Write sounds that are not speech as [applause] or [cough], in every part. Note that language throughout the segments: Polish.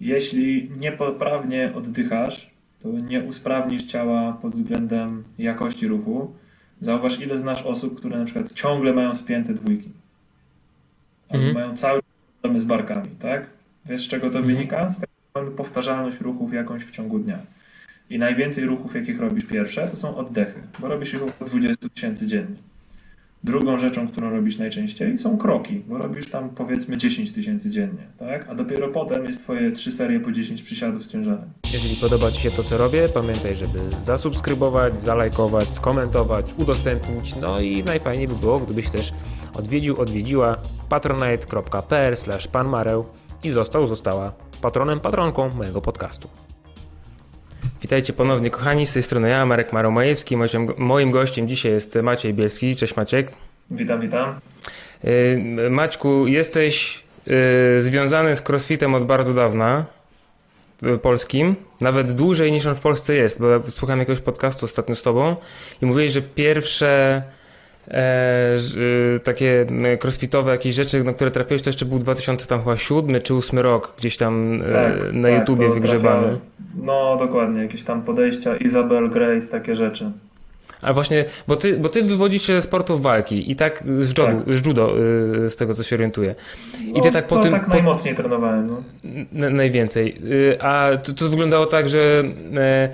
jeśli niepoprawnie oddychasz, to nie usprawnisz ciała pod względem jakości ruchu. Zauważ, ile znasz osób, które na przykład ciągle mają spięte dwójki. Albo Mhm. mają cały problemy z barkami, tak? Wiesz, z czego to Mhm. wynika? Z tego, że mamy powtarzalność ruchów jakąś w ciągu dnia. I najwięcej ruchów, jakich robisz pierwsze, to są oddechy, bo robisz ich około 20 tysięcy dziennie. Drugą rzeczą, którą robisz najczęściej, są kroki, bo robisz tam powiedzmy 10 tysięcy dziennie, tak? A dopiero potem jest twoje trzy serie po 10 przysiadów z ciężarem. Jeżeli podoba Ci się to, co robię, pamiętaj, żeby zasubskrybować, zalajkować, skomentować, udostępnić. No i najfajniej by było, gdybyś też odwiedził, odwiedziła patronite.pl panmareł i został, została patronem, patronką mojego podcastu. Witajcie ponownie, kochani, z tej strony ja, Marek Maromajewski. Moim, gościem dzisiaj jest Maciej Bielski. Cześć Maciek. Witam, witam. Yy, Maćku, jesteś yy, związany z crossfitem od bardzo dawna yy, polskim, nawet dłużej niż on w Polsce jest, bo słucham jakiegoś podcastu ostatnio z tobą i mówiłeś, że pierwsze takie yy, crossfitowe jakieś rzeczy, na które trafiłeś, to jeszcze był 2007 czy 8 rok, gdzieś tam e, Tak, na tak, YouTubie wygrzebany. No, dokładnie, jakieś tam podejścia, Isabel Grace, takie rzeczy. A właśnie, bo ty, bo ty wywodzisz się ze sportów walki i tak z judo, Tak. z, judo yy, z tego co się orientuję. I No, ty tak po tym... tak po- najmocniej trenowałem, no. Najwięcej. Y, A to, to wyglądało tak, że e,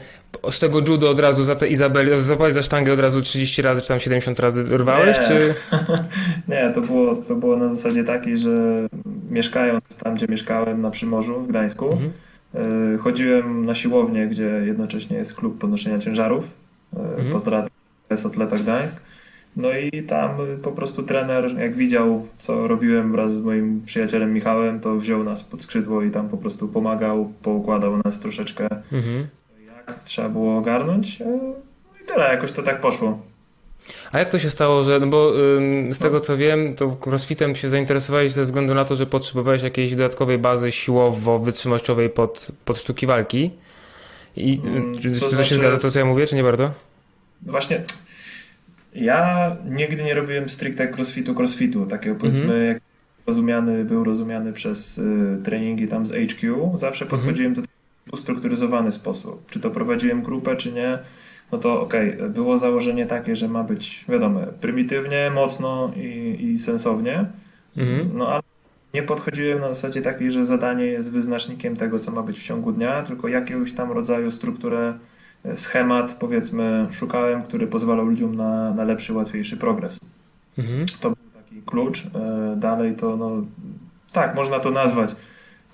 z tego judo od razu za tę Izabel, zapałeś za sztangę od razu 30 razy, czy tam 70 razy rwałeś, Nie. czy... [laughs] Nie, to było, to było na zasadzie takiej, że mieszkając tam, gdzie mieszkałem na Przymorzu w Gdańsku, Mhm. y, chodziłem na siłownię, gdzie jednocześnie jest klub podnoszenia ciężarów. y, Mhm. Pozdrawiam, jest Atleta Gdańsk. No i tam po prostu trener, jak widział, co robiłem wraz z moim przyjacielem Michałem, to wziął nas pod skrzydło i tam po prostu pomagał, poukładał nas troszeczkę, Mhm. Jak trzeba było ogarnąć. y, I tyle, jakoś to tak poszło. A jak to się stało, że, no bo ym, z tego co wiem, to crossfitem się zainteresowałeś ze względu na to, że potrzebowałeś jakiejś dodatkowej bazy siłowo-wytrzymałościowej pod, pod sztuki walki. I Mm, czy, to czy to znaczy- się zgadza to, co ja mówię, czy nie bardzo? Właśnie ja nigdy nie robiłem stricte crossfitu, crossfitu, takiego powiedzmy, Mhm. jak rozumiany, był rozumiany przez y, treningi tam z HQ. Zawsze Mhm. podchodziłem do tego w ustrukturyzowany sposób. Czy to prowadziłem grupę, czy nie, no to okej, było założenie takie, że ma być, wiadomo, prymitywnie, mocno i, i sensownie, Mhm. no ale nie podchodziłem na zasadzie takiej, że zadanie jest wyznacznikiem tego, co ma być w ciągu dnia, tylko jakiegoś tam rodzaju strukturę, e, schemat, powiedzmy, szukałem, który pozwalał ludziom na, na lepszy, łatwiejszy progres. Mhm. To był taki klucz. E, Dalej to, no, tak, można to nazwać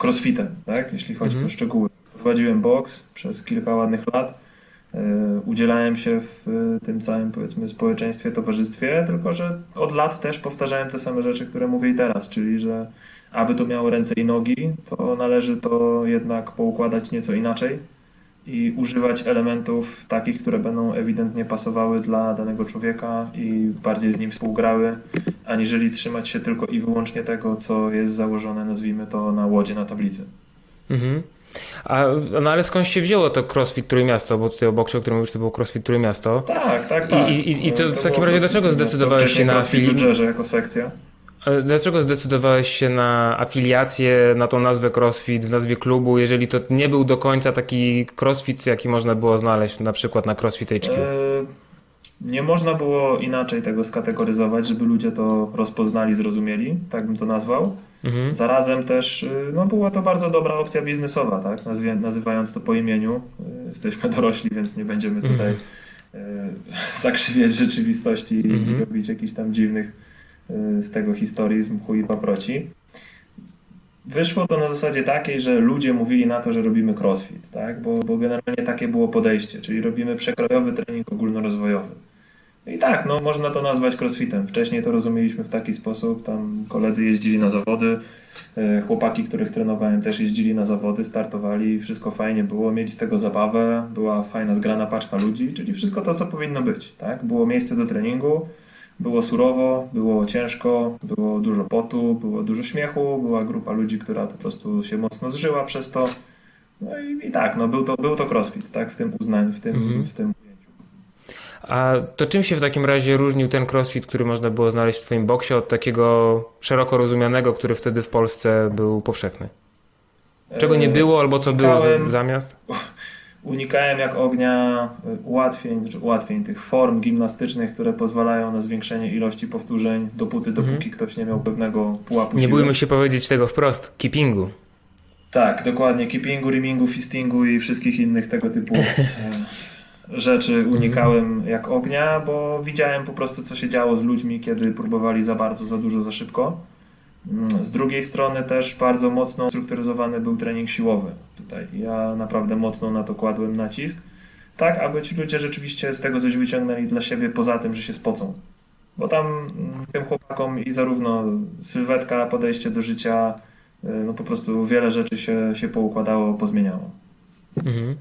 crossfitem, tak, jeśli chodzi Mhm. o szczegóły. Prowadziłem boks przez kilka ładnych lat. E, Udzielałem się w e, tym całym, powiedzmy, społeczeństwie, towarzystwie, tylko że od lat też powtarzałem te same rzeczy, które mówię i teraz, czyli że aby to miało ręce i nogi, to należy to jednak poukładać nieco inaczej i używać elementów takich, które będą ewidentnie pasowały dla danego człowieka i bardziej z nim współgrały, aniżeli trzymać się tylko i wyłącznie tego, co jest założone, nazwijmy to, na łodzie na tablicy. Mhm. A, no ale skąd się wzięło to CrossFit Trójmiasto, bo tutaj o boksie, o którym mówisz, to było CrossFit Trójmiasto. Tak, tak, I- tak. i- i to w takim razie dlaczego zdecydowałeś się na CrossFit afili- Wybrzeże jako sekcja? Dlaczego zdecydowałeś się na afiliację, na tą nazwę CrossFit w nazwie klubu, jeżeli to nie był do końca taki CrossFit, jaki można było znaleźć na przykład na CrossFit HQ? E, Nie można było inaczej tego skategoryzować, żeby ludzie to rozpoznali, zrozumieli, tak bym to nazwał. Mhm. Zarazem też y, no, była to bardzo dobra opcja biznesowa, tak? Nazwie, nazywając to po imieniu. Y, Jesteśmy [laughs] dorośli, więc nie będziemy tutaj y, [laughs] zakrzywiać rzeczywistości i Mhm. robić jakichś tam dziwnych z tego historii z mchu i paproci. Wyszło to na zasadzie takiej, że ludzie mówili na to, że robimy crossfit, tak? bo, bo generalnie takie było podejście, czyli robimy przekrojowy trening ogólnorozwojowy. I tak, no można to nazwać crossfitem. Wcześniej to rozumieliśmy w taki sposób, tam koledzy jeździli na zawody, e, chłopaki, których trenowałem też jeździli na zawody, startowali, wszystko fajnie było, mieli z tego zabawę, była fajna zgrana paczka ludzi, czyli wszystko to, co powinno być, tak? Było miejsce do treningu, było surowo, było ciężko, było dużo potu, było dużo śmiechu, była grupa ludzi, która po prostu się mocno zżyła przez to. No i, i tak, no był to, był to crossfit, tak, w tym uznaniu, w tym, Mhm. w tym A to czym się w takim razie różnił ten crossfit, który można było znaleźć w Twoim boksie od takiego szeroko rozumianego, który wtedy w Polsce był powszechny? Czego nie było albo co było zamiast? [laughs] Unikałem jak ognia ułatwień, znaczy ułatwień tych form gimnastycznych, które pozwalają na zwiększenie ilości powtórzeń, dopóty, dopóki mhm. ktoś nie miał pewnego pułapu Nie bójmy się powiedzieć tego wprost, keepingu. Tak, dokładnie, keepingu, rimingu, fistingu i wszystkich innych tego typu [laughs] rzeczy mhm. unikałem jak ognia, bo widziałem po prostu, co się działo z ludźmi, kiedy próbowali za bardzo, za dużo, za szybko. Mm, z drugiej strony też bardzo mocno strukturyzowany był trening siłowy. Tutaj ja naprawdę mocno na to kładłem nacisk, tak aby ci ludzie rzeczywiście z tego coś wyciągnęli dla siebie, poza tym, że się spocą. Bo tam mm, tym chłopakom i zarówno sylwetka, podejście do życia, y, no po prostu wiele rzeczy się, się poukładało, pozmieniało. Mhm.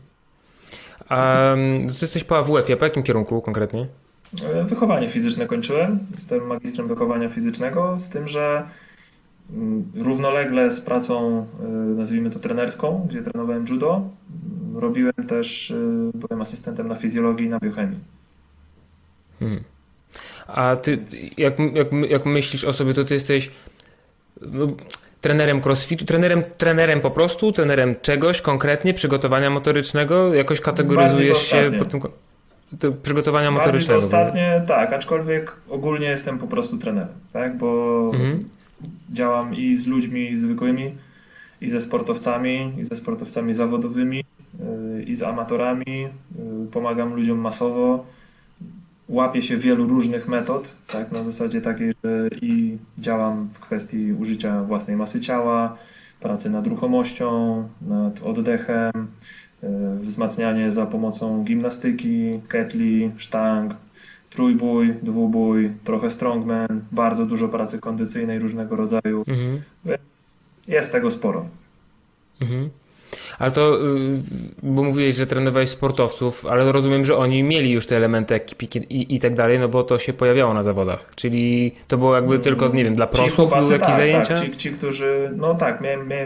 A ty jesteś po AWF-ie, po jakim kierunku konkretnie? E, wychowanie fizyczne kończyłem. Jestem magistrem wychowania fizycznego, z tym, że mm, równolegle z pracą, e, nazwijmy to trenerską, gdzie trenowałem judo, mm, robiłem też, e, byłem asystentem na fizjologii i na biochemii. Hmm. A ty, jak, jak, jak myślisz o sobie, to ty jesteś no, trenerem crossfitu, trenerem, trenerem po prostu, trenerem czegoś konkretnie, przygotowania motorycznego? Jakoś kategoryzujesz się pod tym przygotowania Bardziej motorycznego? Ostatnie, tak, aczkolwiek ogólnie jestem po prostu trenerem, tak, bo mhm. działam i z ludźmi zwykłymi, i ze sportowcami, i ze sportowcami zawodowymi, y, i z amatorami, y, pomagam ludziom masowo, łapię się wielu różnych metod, tak, na zasadzie takiej, że i działam w kwestii użycia własnej masy ciała, pracy nad ruchomością, nad oddechem, e, wzmacnianie za pomocą gimnastyki, ketli, sztang, trójbój, dwubój, trochę strongman, bardzo dużo pracy kondycyjnej różnego rodzaju, mhm. więc jest tego sporo. Mhm. Ale to, y, bo mówiłeś, że trenowałeś sportowców, ale rozumiem, że oni mieli już te elementy ekipy i, i tak dalej, no bo to się pojawiało na zawodach. Czyli to było jakby tylko, nie wiem, dla prosów były jakieś tak, zajęcia? Tak, ci, ci, którzy, no tak,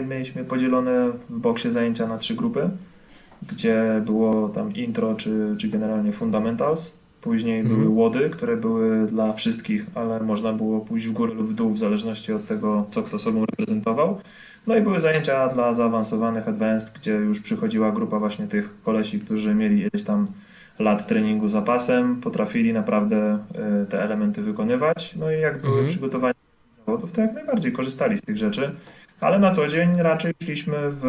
mieliśmy podzielone w boksie zajęcia na trzy grupy, gdzie było tam intro, czy, czy generalnie fundamentals. Później mhm. były łody, które były dla wszystkich, ale można było pójść w górę lub w dół w zależności od tego, co kto sobą reprezentował. No i były zajęcia dla zaawansowanych, advanced, gdzie już przychodziła grupa właśnie tych kolesi, którzy mieli ileś tam lat treningu za pasem, potrafili naprawdę e, te elementy wykonywać. No i jak były mhm. przygotowania zawodów, to jak najbardziej korzystali z tych rzeczy. Ale na co dzień raczej szliśmy w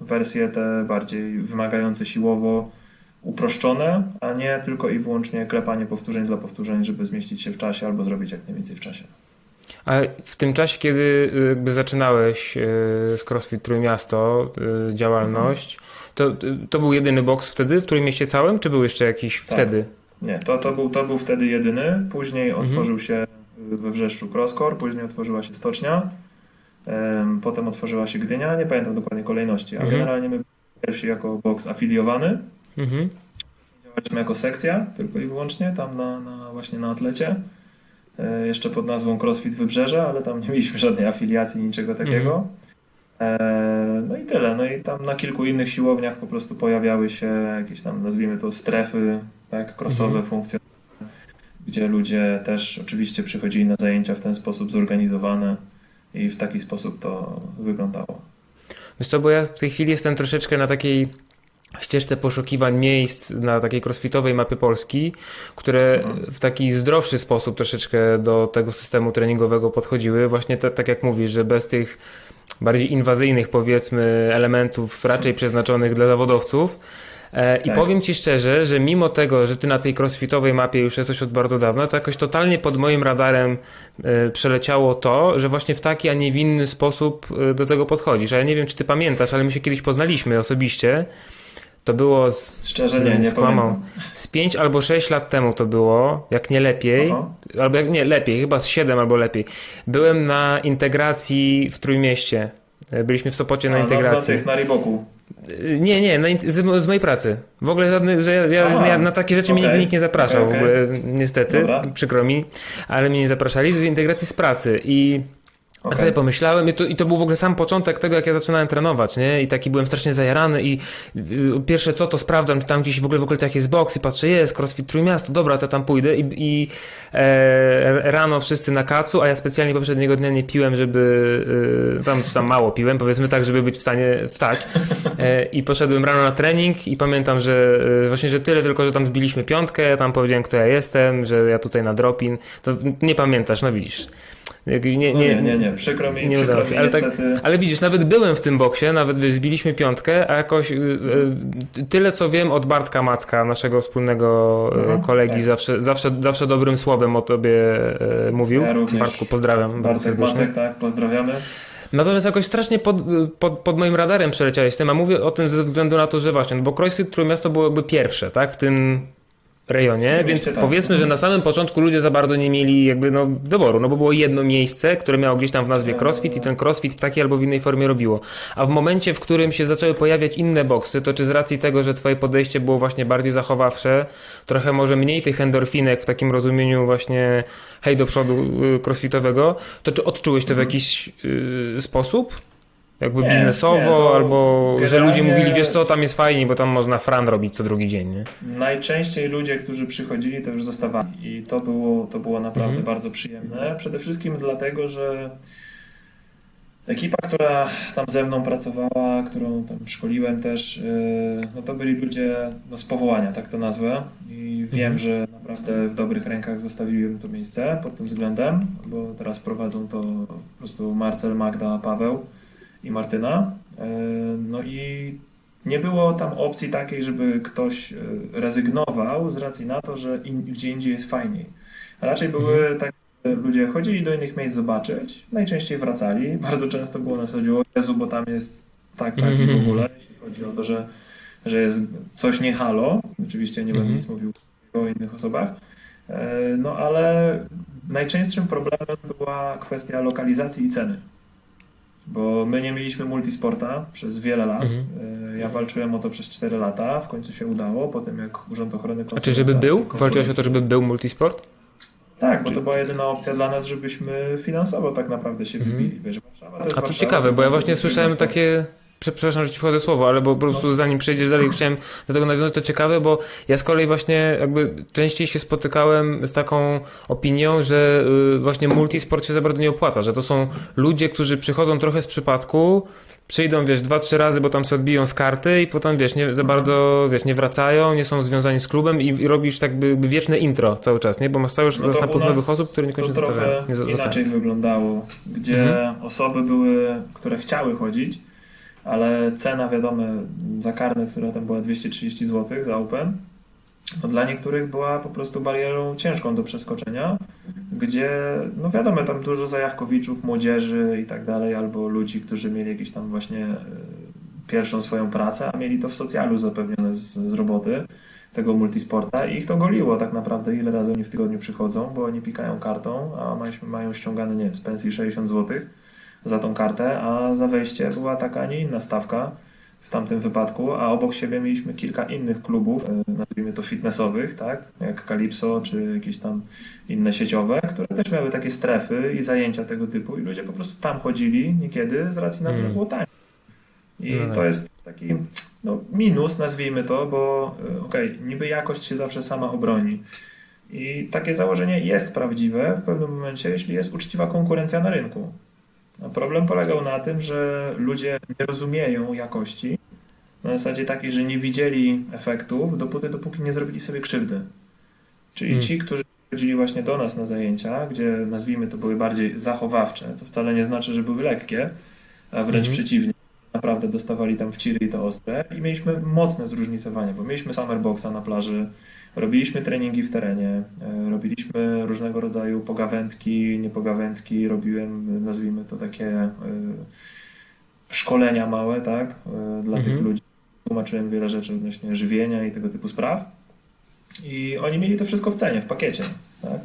wersje te bardziej wymagające siłowo, uproszczone, a nie tylko i wyłącznie klepanie powtórzeń dla powtórzeń, żeby zmieścić się w czasie albo zrobić jak najwięcej w czasie. A w tym czasie, kiedy y, jakby zaczynałeś y, z CrossFit Trójmiasto y, działalność, to, to był jedyny boks wtedy w Trójmieście całym, czy był jeszcze jakiś tak. wtedy? Nie, to, to, był, to był wtedy jedyny. Później mhm. otworzył się we Wrzeszczu Crosscore, później otworzyła się Stocznia, potem otworzyła się Gdynia, nie pamiętam dokładnie kolejności, a mhm. generalnie my pierwsi jako boks afiliowany. Mhm. Działaliśmy jako sekcja tylko i wyłącznie tam na, na właśnie na atlecie. E, jeszcze pod nazwą CrossFit Wybrzeże, ale tam [laughs] nie mieliśmy żadnej afiliacji, niczego takiego. Mm. No i tyle. No i tam na kilku innych siłowniach po prostu pojawiały się jakieś tam, nazwijmy to, strefy, tak, crossowe, mm. funkcjonalne, gdzie ludzie też oczywiście przychodzili na zajęcia w ten sposób zorganizowane i w taki sposób to wyglądało. Wiesz co, bo ja w tej chwili jestem troszeczkę na takiej ścieżce poszukiwań miejsc na takiej crossfitowej mapie Polski, które w taki zdrowszy sposób troszeczkę do tego systemu treningowego podchodziły. Właśnie tak jak mówisz, że bez tych bardziej inwazyjnych powiedzmy elementów raczej przeznaczonych dla zawodowców. E, I tak. powiem Ci szczerze, że mimo tego, że Ty na tej crossfitowej mapie już jesteś od bardzo dawna, to jakoś totalnie pod moim radarem e, przeleciało to, że właśnie w taki, a nie w inny sposób e, do tego podchodzisz. A ja nie wiem, czy Ty pamiętasz, ale my się kiedyś poznaliśmy osobiście. To było z. Szczerze nie, nie skłamał. Z 5 albo 6 lat temu to było, jak nie lepiej, Aha. albo jak nie lepiej, chyba z 7 albo lepiej. Byłem na integracji w Trójmieście. Byliśmy w Sopocie A, na integracji. Na, na, na Riboku. Nie, nie, z, z, mojej pracy. W ogóle żadnych, że ja, ja, ja na takie rzeczy okay. mnie nigdy nikt nie zapraszał, okay, okay. w ogóle niestety, Dobra. przykro mi, ale mnie nie zapraszali z integracji z pracy i Okay. Ja sobie pomyślałem i to, i to był w ogóle sam początek tego, jak ja zaczynałem trenować, nie? I taki byłem strasznie zajarany i y, pierwsze co to sprawdzam, czy tam gdzieś w ogóle w okolicach jest boks i patrzę, jest crossfit Trójmiasto, dobra, to tam pójdę i, i e, rano wszyscy na kacu, a ja specjalnie poprzedniego dnia nie piłem, żeby, e, tam, tam mało piłem, powiedzmy tak, żeby być w stanie wstać e, i poszedłem rano na trening i pamiętam, że e, właśnie, że tyle tylko, że tam zbiliśmy piątkę, tam powiedziałem, kto ja jestem, że ja tutaj na dropin, to nie pamiętasz, no widzisz. Nie, nie, no nie, nie, nie, przykro mi, nie przykro się. Ale, tak, ale widzisz, nawet byłem w tym boksie, nawet zbiliśmy piątkę, a jakoś y, y, tyle co wiem od Bartka Macka, naszego wspólnego y, mhm, kolegi, tak. zawsze, zawsze, zawsze dobrym słowem o tobie mówił. Ja również. Bartku, pozdrawiam. Bartek Macek, tak, pozdrawiamy. Natomiast jakoś strasznie pod, pod, pod, moim radarem przeleciałeś tym, a mówię o tym ze względu na to, że właśnie, no bo CrossFit Trójmiasto było jakby pierwsze, tak, w tym rejonie, więc tak. powiedzmy, że na samym początku ludzie za bardzo nie mieli jakby no, wyboru, no bo było jedno miejsce, które miało gdzieś tam w nazwie CrossFit i ten CrossFit w takiej albo w innej formie robiło. A w momencie, w którym się zaczęły pojawiać inne boksy, to czy z racji tego, że twoje podejście było właśnie bardziej zachowawcze, trochę może mniej tych endorfinek w takim rozumieniu właśnie hej do przodu y, crossfitowego, to czy odczułeś to w jakiś yy, sposób? Jakby nie, biznesowo, nie, albo że ludzie mówili, wiesz co, tam jest fajnie, bo tam można fran robić co drugi dzień, nie? Najczęściej ludzie, którzy przychodzili, to już zostawali i to było, to było naprawdę mhm. bardzo przyjemne. Przede wszystkim dlatego, że ekipa, która tam ze mną pracowała, którą tam szkoliłem też, e, no to byli ludzie no, z powołania, tak to nazwę i wiem, mhm. że naprawdę w dobrych rękach zostawiłem to miejsce pod tym względem, bo teraz prowadzą to po prostu Marcel, Magda, Paweł i Martyna. E, no i nie było tam opcji takiej, żeby ktoś e, rezygnował z racji na to, że in, gdzie indziej jest fajniej. raczej były mhm. takie, ludzie chodzili do innych miejsc zobaczyć, najczęściej wracali. [laughs] Bardzo często było na zasadzie, o Jezu, bo tam jest tak, tak i w mhm. ogóle, jeśli chodzi o to, że, że jest coś nie halo. Oczywiście nie będę mhm. nic mówił o innych osobach. E, no ale najczęstszym problemem była kwestia lokalizacji i ceny bo my nie mieliśmy multisporta przez wiele lat. Mhm. E, ja walczyłem o to przez 4 lata, w końcu się udało, potem jak Urząd Ochrony A czy żeby był? Walczyłeś o to, żeby był multisport? Tak, bo to była jedyna opcja dla nas, żebyśmy finansowo tak naprawdę się mhm. wybili. Wiesz, Warszawa A to Warszawa, ciekawe, bo ja właśnie słyszałem takie przepraszam, że ci wchodzę słowo, ale bo po prostu no. zanim przejdziesz dalej, [clears throat] chciałem do tego nawiązać, to ciekawe, bo ja z kolei właśnie jakby częściej się spotykałem z taką opinią, że y, właśnie multisport się za bardzo nie opłaca, że to są ludzie, którzy przychodzą trochę z przypadku, przyjdą, wiesz, dwa, trzy razy, bo tam sobie odbiją z karty i potem, wiesz, nie, za bardzo, wiesz, nie wracają, nie są związani z klubem i, i robisz tak by, by wieczne intro cały czas, nie? Bo masz cały czas no na nowych osób, które niekoniecznie to trochę nie inaczej wyglądało, gdzie mhm. osoby były, które chciały chodzić, ale cena, wiadomo, za karnet, która tam była 230 zł za Open, no dla niektórych była po prostu barierą ciężką do przeskoczenia, gdzie, no wiadomo, tam dużo zajawkowiczów, młodzieży i tak dalej, albo ludzi, którzy mieli jakieś tam właśnie e, pierwszą swoją pracę, a mieli to w socjalu zapewnione z, z roboty tego multisporta i ich to goliło tak naprawdę, ile razy oni w tygodniu przychodzą, bo oni pikają kartą, a mają, mają ściągane, nie wiem, z pensji 60 złotych za tą kartę, a za wejście była taka, a nie inna stawka w tamtym wypadku, a obok siebie mieliśmy kilka innych klubów, e, nazwijmy to fitnessowych, tak, jak Calypso czy jakieś tam inne sieciowe, które też miały takie strefy i zajęcia tego typu i ludzie po prostu tam chodzili niekiedy z racji na to, że mm. było taniej. I no to tak. jest taki no, minus, nazwijmy to, bo e, okej, okay, niby jakość się zawsze sama obroni. I takie założenie jest prawdziwe w pewnym momencie, jeśli jest uczciwa konkurencja na rynku. No, problem polegał na tym, że ludzie nie rozumieją jakości na zasadzie takiej, że nie widzieli efektów, dopóty, dopóki nie zrobili sobie krzywdy. Czyli hmm. ci, którzy chodzili właśnie do nas na zajęcia, gdzie nazwijmy to były bardziej zachowawcze, co wcale nie znaczy, że były lekkie, a wręcz hmm. przeciwnie. Naprawdę dostawali tam w ciry i to ostre i mieliśmy mocne zróżnicowanie, bo mieliśmy summerboxa na plaży, Robiliśmy treningi w terenie, e, robiliśmy różnego rodzaju pogawędki, niepogawędki, robiłem, nazwijmy to takie e, szkolenia małe, tak, e, dla mhm. tych ludzi. Tłumaczyłem wiele rzeczy odnośnie żywienia i tego typu spraw. I oni mieli to wszystko w cenie, w pakiecie. Tak?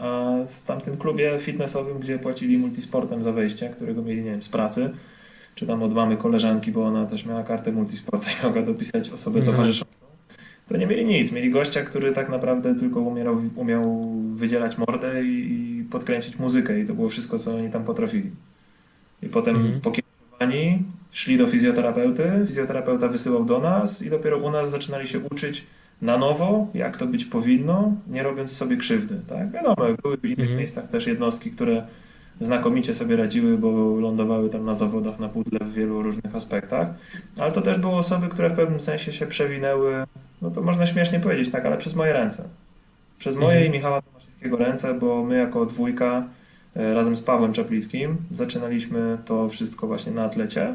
A w tamtym klubie fitnessowym, gdzie płacili multisportem za wejście, którego mieli, nie wiem, z pracy, czy tam od mamy koleżanki, bo ona też miała kartę multisporta [laughs] i mogła dopisać osobę mhm. To nie mieli nic. Mieli gościa, który tak naprawdę tylko umiał, umiał wydzielać mordę i, i podkręcić muzykę i to było wszystko, co oni tam potrafili. I potem mhm. pokierowani szli do fizjoterapeuty, fizjoterapeuta wysyłał do nas i dopiero u nas zaczynali się uczyć na nowo, jak to być powinno, nie robiąc sobie krzywdy. Tak? Wiadomo, były w innych mhm. miejscach też jednostki, które znakomicie sobie radziły, bo lądowały tam na zawodach na pudle w wielu różnych aspektach, ale to też były osoby, które w pewnym sensie się przewinęły, no to można śmiesznie powiedzieć, tak, ale przez moje ręce. Przez moje mhm. i Michała Tomaszewskiego ręce, bo my jako dwójka e, razem z Pawłem Czaplickim zaczynaliśmy to wszystko właśnie na atlecie,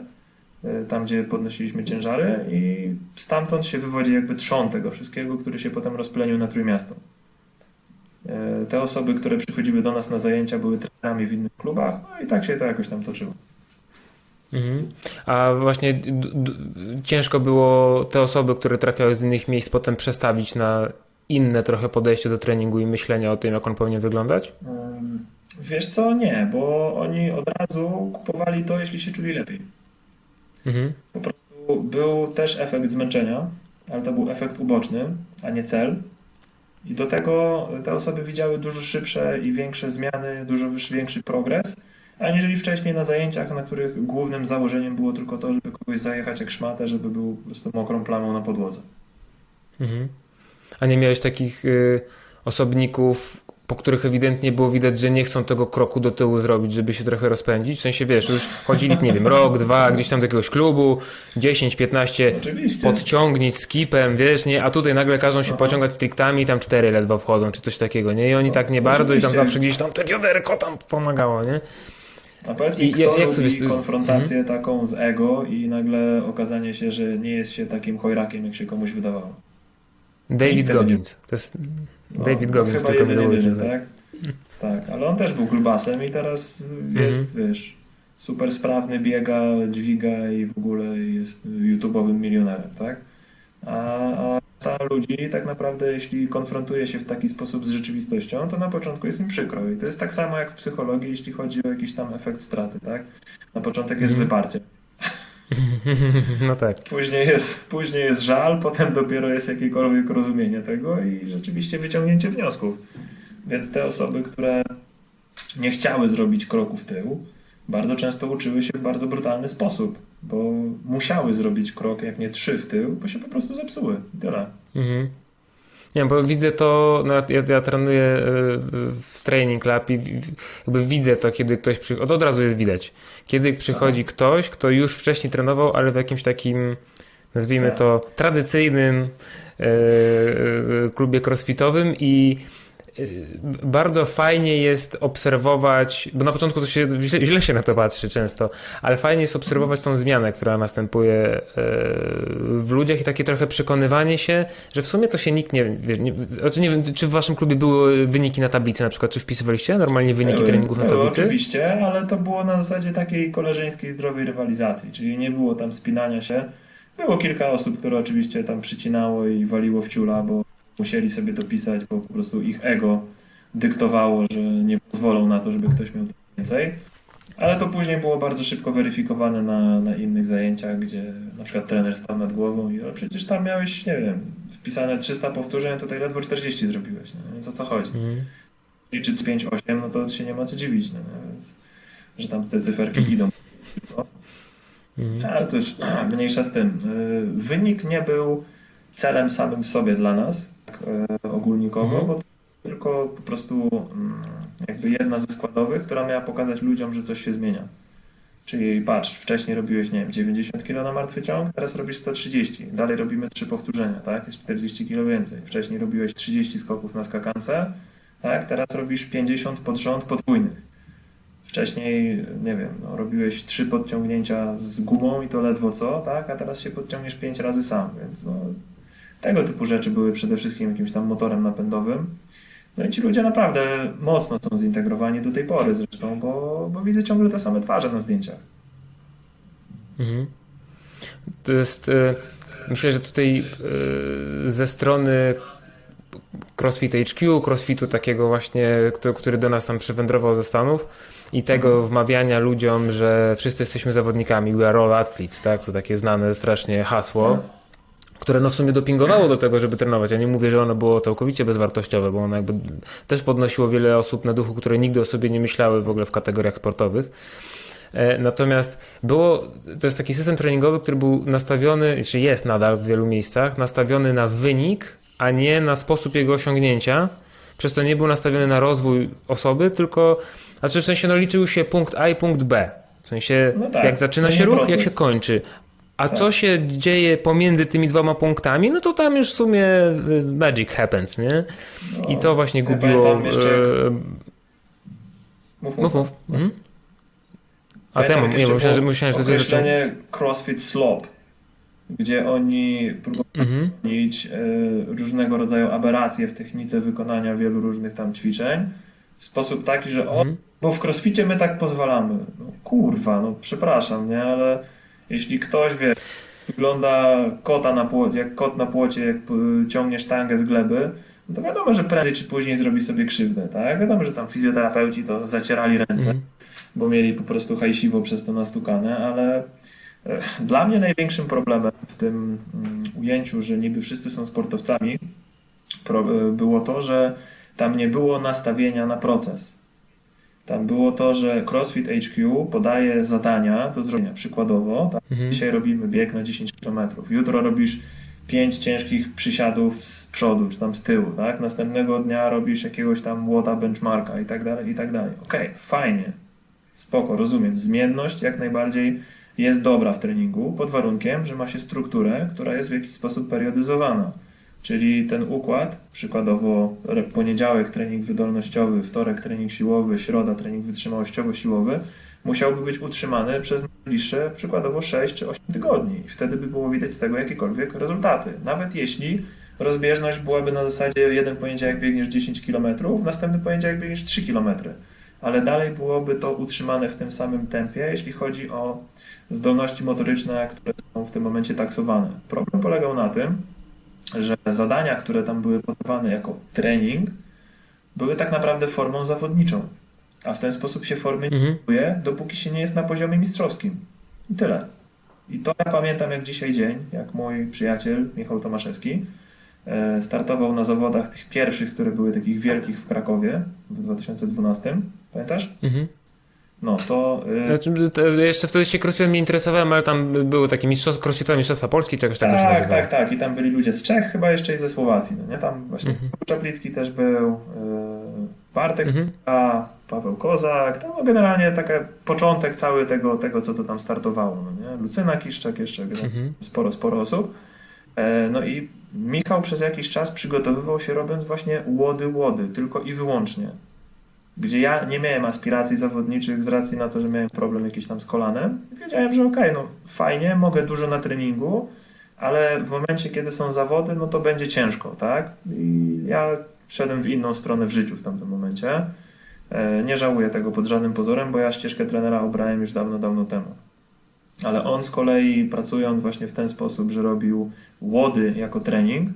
e, tam gdzie podnosiliśmy ciężary i stamtąd się wywodzi jakby trzon tego wszystkiego, który się potem rozplenił na Trójmiasto. E, te osoby, które przychodziły do nas na zajęcia, były trenerami w innych klubach, no i tak się to jakoś tam toczyło. Mhm. A właśnie ciężko było te osoby, które trafiały z innych miejsc, potem przestawić na inne trochę podejście do treningu i myślenia o tym, jak on powinien wyglądać? Wiesz co, nie, bo oni od razu kupowali to, jeśli się czuli lepiej. Mhm. Po prostu był też efekt zmęczenia, ale to był efekt uboczny, a nie cel. I do tego te osoby widziały dużo szybsze i większe zmiany, dużo większy progres, aniżeli wcześniej na zajęciach, na których głównym założeniem było tylko to, żeby kogoś zajechać jak szmatę, żeby był po prostu mokrą plamą na podłodze. Mhm. A nie miałeś takich y, osobników, po których ewidentnie było widać, że nie chcą tego kroku do tyłu zrobić, żeby się trochę rozpędzić. W sensie, wiesz, już chodzili, nie wiem, rok, dwa, gdzieś tam do jakiegoś klubu, 10, 15 Oczywiście. podciągnić skipem, wiesz, nie? A tutaj nagle każą się Aha. pociągać striktami, tam cztery ledwo wchodzą, czy coś takiego, nie? I oni no, tak nie bardzo oczywiście. i tam zawsze gdzieś tam te bioderko tam pomagało, nie? A powiedz mi, I, kto jak sobie... konfrontację mhm. taką z ego i nagle okazanie się, że nie jest się takim chojrakiem, jak się komuś wydawało? David Goggins. To jest no, David Goggins tylko jedyny, tak? Tak, ale on też był grubasem i teraz jest, mhm. wiesz, super sprawny, biega, dźwiga i w ogóle jest YouTube'owym milionerem, tak? A, a ludzi tak naprawdę, jeśli konfrontuje się w taki sposób z rzeczywistością, to na początku jest im przykro. I to jest tak samo jak w psychologii, jeśli chodzi o jakiś tam efekt straty, tak? Na początek jest mm. wyparcie. [laughs] No tak. Później jest, później jest żal, potem dopiero jest jakiekolwiek rozumienie tego i rzeczywiście wyciągnięcie wniosków. Więc te osoby, które nie chciały zrobić kroku w tył, bardzo często uczyły się w bardzo brutalny sposób, bo musiały zrobić krok, jak nie trzy w tył, bo się po prostu zepsuły. Tyle. Mhm. Nie, bo widzę to, no ja, ja trenuję e, w training lab i jakby widzę to, kiedy ktoś przychodzi, od razu jest widać. Kiedy przychodzi Aha. ktoś, kto już wcześniej trenował, ale w jakimś takim, nazwijmy tak. to, tradycyjnym e, e, klubie crossfitowym i bardzo fajnie jest obserwować, bo na początku to się źle, źle, się na to patrzy często, ale fajnie jest obserwować tą zmianę, która następuje y, w ludziach i takie trochę przekonywanie się, że w sumie to się nikt nie, nie, znaczy nie wiem, czy w waszym klubie były wyniki na tablicy na przykład, czy wpisywaliście normalnie wyniki były, treningów na tablicy? Oczywiście, ale to było na zasadzie takiej koleżeńskiej, zdrowej rywalizacji, czyli nie było tam spinania się. Było kilka osób, które oczywiście tam przycinało i waliło w ciula, bo musieli sobie to pisać, bo po prostu ich ego dyktowało, że nie pozwolą na to, żeby ktoś miał więcej. Ale to później było bardzo szybko weryfikowane na, na innych zajęciach, gdzie na przykład trener stał nad głową i ale przecież tam miałeś, nie wiem, wpisane 300 powtórzeń, tutaj ledwo 40 zrobiłeś, no, więc o co chodzi? Mm. I czy 5-8, no to się nie ma co dziwić, no, więc, że tam te cyferki mm. idą. Mm. Ale to już mniejsza z tym. Y, wynik nie był celem samym w sobie dla nas, E, ogólnikowo, mhm. bo tylko po prostu mm, jakby jedna ze składowych, która miała pokazać ludziom, że coś się zmienia. Czyli patrz, wcześniej robiłeś, nie wiem, 90 kg na martwy ciąg, teraz robisz 130. Dalej robimy trzy powtórzenia, tak? Jest 40 kg więcej. Wcześniej robiłeś 30 skoków na skakance, tak? Teraz robisz 50 pod rząd podwójnych. Wcześniej, nie wiem, no, robiłeś trzy podciągnięcia z gumą i to ledwo co, tak? A teraz się podciągniesz 5 razy sam, więc no, tego typu rzeczy były przede wszystkim jakimś tam motorem napędowym. No i ci ludzie naprawdę mocno są zintegrowani do tej pory zresztą, bo, bo widzę ciągle te same twarze na zdjęciach. Mhm. To jest, e, myślę, że tutaj e, ze strony CrossFit HQ, CrossFitu takiego właśnie, który do nas tam przywędrował ze Stanów i tego mhm. wmawiania ludziom, że wszyscy jesteśmy zawodnikami, we are all athletes, tak? To takie znane strasznie hasło. Które no w sumie dopingowało do tego, żeby trenować. Ja nie mówię, że ono było całkowicie bezwartościowe, bo ono jakby też podnosiło wiele osób na duchu, które nigdy o sobie nie myślały w ogóle w kategoriach sportowych. E, natomiast było, to jest taki system treningowy, który był nastawiony, czy jest nadal w wielu miejscach, nastawiony na wynik, a nie na sposób jego osiągnięcia. Przez to nie był nastawiony na rozwój osoby, tylko, znaczy w sensie no, liczył się punkt A i punkt B. W sensie, no tak, jak zaczyna się ruch, proces. jak się kończy. A tak. co się dzieje pomiędzy tymi dwoma punktami, no to tam już w sumie y, magic happens, nie? No, I to właśnie gubiło. Jeszcze... E, mów, mów. mów. Mhm. A temu, nie, bo myślałem, że myślałem, że to jest. CrossFit Slope, gdzie oni próbują mhm. e, różnego rodzaju aberracje w technice wykonania wielu różnych tam ćwiczeń w sposób taki, że o, mhm. bo w crossficie my tak pozwalamy. No, kurwa, no przepraszam, nie, ale jeśli ktoś wie, wygląda kota na płocie, jak kot na płocie, jak ciągnie sztangę z gleby, no to wiadomo, że prędzej czy później zrobi sobie krzywdę, tak? Wiadomo, że tam fizjoterapeuci to zacierali ręce, mm. bo mieli po prostu hajsiwo przez to nastukane, ale e, dla mnie największym problemem w tym mm, ujęciu, że niby wszyscy są sportowcami, e, było to, że tam nie było nastawienia na proces. Tam było to, że CrossFit HQ podaje zadania do zrobienia. Przykładowo, tak? mhm. dzisiaj robimy bieg na 10 km, jutro robisz 5 ciężkich przysiadów z przodu czy tam z tyłu, tak? Następnego dnia robisz jakiegoś tam łota benchmarka i tak dalej, i tak dalej. Okej, okay, fajnie, spoko, rozumiem. Zmienność jak najbardziej jest dobra w treningu pod warunkiem, że ma się strukturę, która jest w jakiś sposób periodyzowana. Czyli ten układ, przykładowo poniedziałek trening wydolnościowy, wtorek trening siłowy, środa trening wytrzymałościowo-siłowy, musiałby być utrzymany przez najbliższe przykładowo 6 czy 8 tygodni. Wtedy by było widać z tego jakiekolwiek rezultaty. Nawet jeśli rozbieżność byłaby na zasadzie jeden poniedziałek biegniesz 10 km, następny poniedziałek biegniesz 3 km. Ale dalej byłoby to utrzymane w tym samym tempie, jeśli chodzi o zdolności motoryczne, które są w tym momencie taksowane. Problem polegał na tym, że zadania, które tam były podawane jako trening, były tak naprawdę formą zawodniczą. A w ten sposób się formy nie mhm. buduje, dopóki się nie jest na poziomie mistrzowskim. I tyle. I to ja pamiętam jak dzisiaj dzień, jak mój przyjaciel Michał Tomaszewski e, startował na zawodach tych pierwszych, które były takich wielkich w Krakowie w 2012. Pamiętasz? Mhm. No to. Yy... Znaczy, jeszcze wtedy się crossfitem nie interesowałem, ale tam były takie mistrzostwa, crossfitowe mistrzostwa Polski, czegoś takiego tak, się Tak, tak, i tam byli ludzie z Czech, chyba jeszcze i ze Słowacji. No nie? Tam właśnie mhm. Czaplicki też był, yy, Bartek, mhm. a Paweł Kozak. To no, generalnie taki początek cały tego, tego, co to tam startowało. No nie? Lucyna Kiszczak, jeszcze mhm. sporo, sporo osób. E, no i Michał przez jakiś czas przygotowywał się robiąc właśnie łody, łody, tylko i wyłącznie gdzie ja nie miałem aspiracji zawodniczych z racji na to, że miałem problem jakiś tam z kolanem. Wiedziałem, że okej, okay, no fajnie, mogę dużo na treningu, ale w momencie, kiedy są zawody, no to będzie ciężko, tak? I ja wszedłem w inną stronę w życiu w tamtym momencie. E, nie żałuję tego pod żadnym pozorem, bo ja ścieżkę trenera obrałem już dawno, dawno temu. Ale on z kolei pracując właśnie w ten sposób, że robił łody jako trening,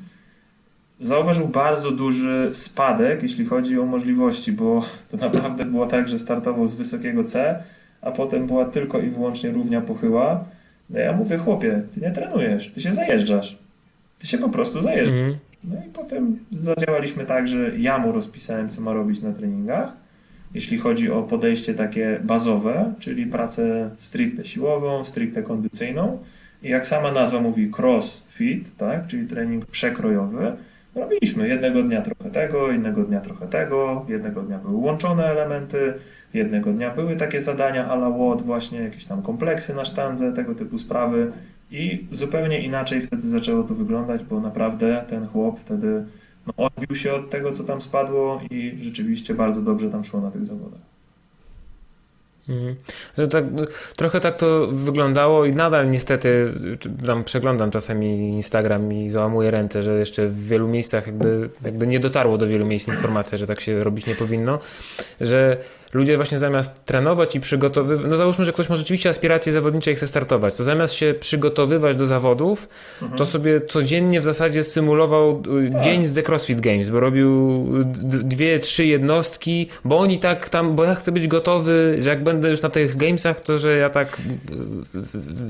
zauważył bardzo duży spadek, jeśli chodzi o możliwości, bo to naprawdę było tak, że startował z wysokiego C, a potem była tylko i wyłącznie równia pochyła. No ja mówię, chłopie, ty nie trenujesz, ty się zajeżdżasz. Ty się po prostu zajeżdżasz. Mm. No i potem zadziałaliśmy tak, że ja mu rozpisałem, co ma robić na treningach. Jeśli chodzi o podejście takie bazowe, czyli pracę stricte siłową, stricte kondycyjną. I jak sama nazwa mówi, crossfit, tak, czyli trening przekrojowy, robiliśmy. Jednego dnia trochę tego, innego dnia trochę tego, jednego dnia były łączone elementy, jednego dnia były takie zadania a la WOD, właśnie jakieś tam kompleksy na sztandze, tego typu sprawy. I zupełnie inaczej wtedy zaczęło to wyglądać, bo naprawdę ten chłop wtedy no, odbił się od tego, co tam spadło i rzeczywiście bardzo dobrze tam szło na tych zawodach. Mhm. Że tak, trochę tak to wyglądało i nadal niestety tam przeglądam czasami Instagram i załamuję ręce, że jeszcze w wielu miejscach jakby, jakby nie dotarło do wielu miejsc informacja, że tak się robić nie powinno, że ludzie właśnie zamiast trenować i przygotowywać, no załóżmy, że ktoś ma rzeczywiście aspiracje zawodnicze i chce startować, to zamiast się przygotowywać do zawodów, mhm. to sobie codziennie w zasadzie symulował y, tak. dzień z The CrossFit Games, bo robił dwie, trzy jednostki, bo oni tak tam, bo ja chcę być gotowy, że jak będę już na tych gamesach, to że ja tak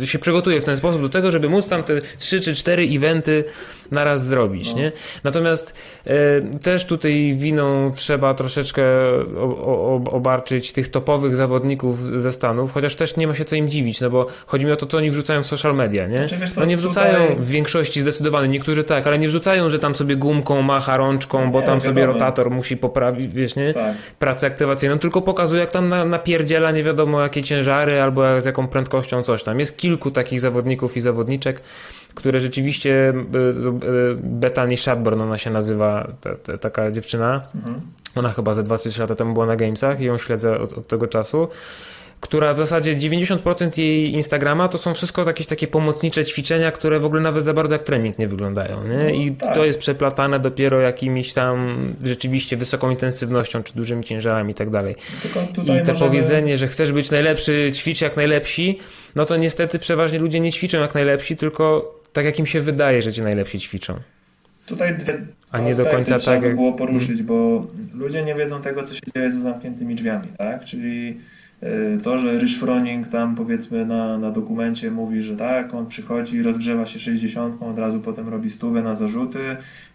y, się przygotuję w ten sposób do tego, żeby móc tam te 3 czy 4 eventy naraz zrobić, no. nie? Natomiast e, też tutaj winą trzeba troszeczkę obarczyć tych topowych zawodników ze Stanów, chociaż też nie ma się co im dziwić, no bo chodzi mi o to, co oni wrzucają w social media, nie? Znaczy, no nie wrzucają tutaj... w większości zdecydowanie, niektórzy tak, ale nie wrzucają, że tam sobie gumką macha rączką, bo nie, tam sobie rotator musi poprawić, wiesz, nie? Tak. Pracę aktywacyjną, tylko pokazuje, jak tam na, napierdziela nie wiadomo jakie ciężary albo z jaką prędkością coś tam. Jest kilku takich zawodników i zawodniczek, które rzeczywiście, e, e, Bethany Shadburn ona się nazywa, ta, ta, taka dziewczyna. Mhm. Ona chyba ze 2-3 lata temu była na Gamesach i ją śledzę od, od tego czasu która w zasadzie 90% jej Instagrama to są wszystko jakieś takie pomocnicze ćwiczenia, które w ogóle nawet za bardzo jak trening nie wyglądają. Nie? I no, tak. to jest przeplatane dopiero jakimiś tam rzeczywiście wysoką intensywnością, czy dużymi ciężarami i tak dalej. I te możemy... powiedzenie, że chcesz być najlepszy, ćwicz jak najlepsi, no to niestety przeważnie ludzie nie ćwiczą jak najlepsi, tylko tak jak im się wydaje, że ci najlepsi ćwiczą. Tutaj dwie a nie do końca tak jak... było poruszyć, bo ludzie nie wiedzą tego, co się dzieje za zamkniętymi drzwiami, tak? Czyli to, że Rich Froning tam powiedzmy na, na dokumencie mówi, że tak, on przychodzi, rozgrzewa się 60, od razu potem robi stówę na zarzuty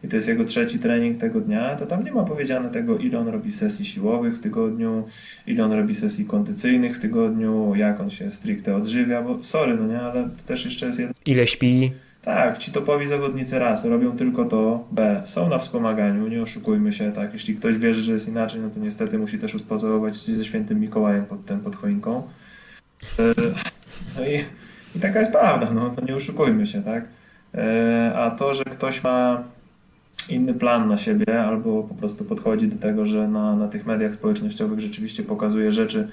i to jest jego trzeci trening tego dnia, to tam nie ma powiedziane tego, ile on robi sesji siłowych w tygodniu, ile on robi sesji kondycyjnych w tygodniu, jak on się stricte odżywia, bo sorry, no nie, ale to też jeszcze jest jeden... Ile śpi? Tak, ci topowi zawodnicy raz robią tylko to, B, są na wspomaganiu, nie oszukujmy się, tak, jeśli ktoś wierzy, że jest inaczej, no to niestety musi też odpozować ze świętym Mikołajem pod tym, pod choinką. E, no i, i taka jest prawda, no to nie oszukujmy się, tak. E, a to, że ktoś ma inny plan na siebie albo po prostu podchodzi do tego, że na, na tych mediach społecznościowych rzeczywiście pokazuje rzeczy,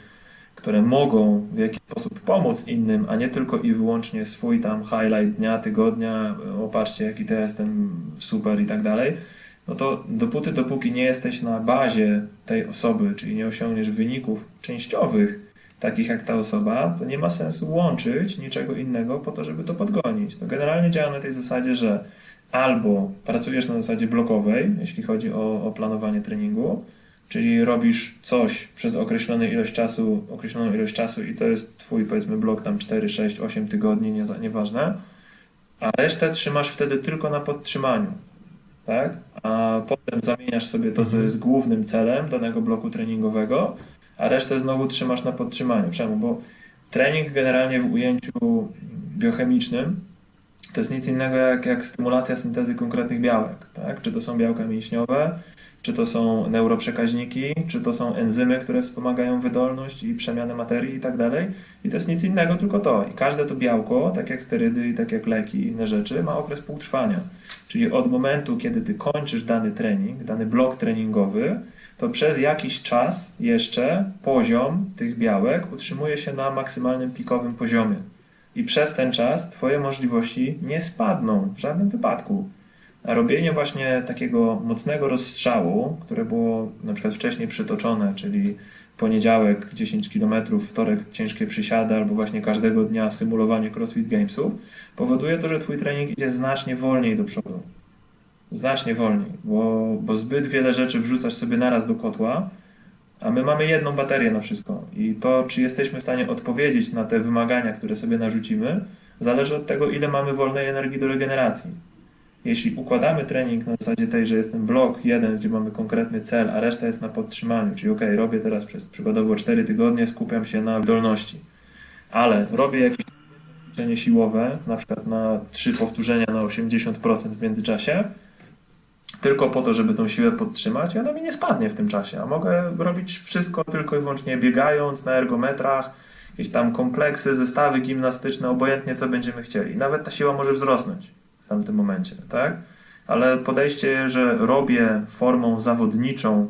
które mogą w jakiś sposób pomóc innym, a nie tylko i wyłącznie swój tam highlight dnia, tygodnia, opatrzcie jaki to jestem super i tak dalej, no to dopóty, dopóki nie jesteś na bazie tej osoby, czyli nie osiągniesz wyników częściowych, takich jak ta osoba, to nie ma sensu łączyć niczego innego po to, żeby to podgonić. To generalnie działa na tej zasadzie, że albo pracujesz na zasadzie blokowej, jeśli chodzi o, o planowanie treningu, Czyli robisz coś przez określoną ilość czasu, określoną ilość czasu i to jest twój powiedzmy blok tam 4, 6, 8 tygodni, nie, nieważne, a resztę trzymasz wtedy tylko na podtrzymaniu. Tak? A potem zamieniasz sobie to, co mhm. jest głównym celem danego bloku treningowego, a resztę znowu trzymasz na podtrzymaniu. Czemu? Bo trening generalnie w ujęciu biochemicznym to jest nic innego jak, jak stymulacja syntezy konkretnych białek. Tak? Czy to są białka mięśniowe, czy to są neuroprzekaźniki, czy to są enzymy, które wspomagają wydolność i przemianę materii i tak dalej. I to jest nic innego, tylko to. I każde to białko, tak jak sterydy i tak jak leki i inne rzeczy, ma okres półtrwania. Czyli od momentu, kiedy ty kończysz dany trening, dany blok treningowy, to przez jakiś czas jeszcze poziom tych białek utrzymuje się na maksymalnym pikowym poziomie. I przez ten czas twoje możliwości nie spadną w żadnym wypadku. A robienie właśnie takiego mocnego rozstrzału, które było na przykład wcześniej przytoczone, czyli poniedziałek 10 km, wtorek ciężkie przysiady albo właśnie każdego dnia symulowanie CrossFit Gamesów, powoduje to, że Twój trening idzie znacznie wolniej do przodu. Znacznie wolniej, bo, bo zbyt wiele rzeczy wrzucasz sobie naraz do kotła, a my mamy jedną baterię na wszystko. I to, czy jesteśmy w stanie odpowiedzieć na te wymagania, które sobie narzucimy, zależy od tego, ile mamy wolnej energii do regeneracji. Jeśli układamy trening na zasadzie tej, że jest ten blok jeden, gdzie mamy konkretny cel, a reszta jest na podtrzymaniu, czyli ok, robię teraz przez przykładowo 4 tygodnie, skupiam się na wydolności, ale robię jakieś ćwiczenie siłowe, na przykład na 3 powtórzenia na 80% w międzyczasie, tylko po to, żeby tą siłę podtrzymać i ona mi nie spadnie w tym czasie, a mogę robić wszystko tylko i wyłącznie biegając na ergometrach, jakieś tam kompleksy, zestawy gimnastyczne, obojętnie co będziemy chcieli. Nawet ta siła może wzrosnąć w tamtym momencie, tak? Ale podejście, że robię formą zawodniczą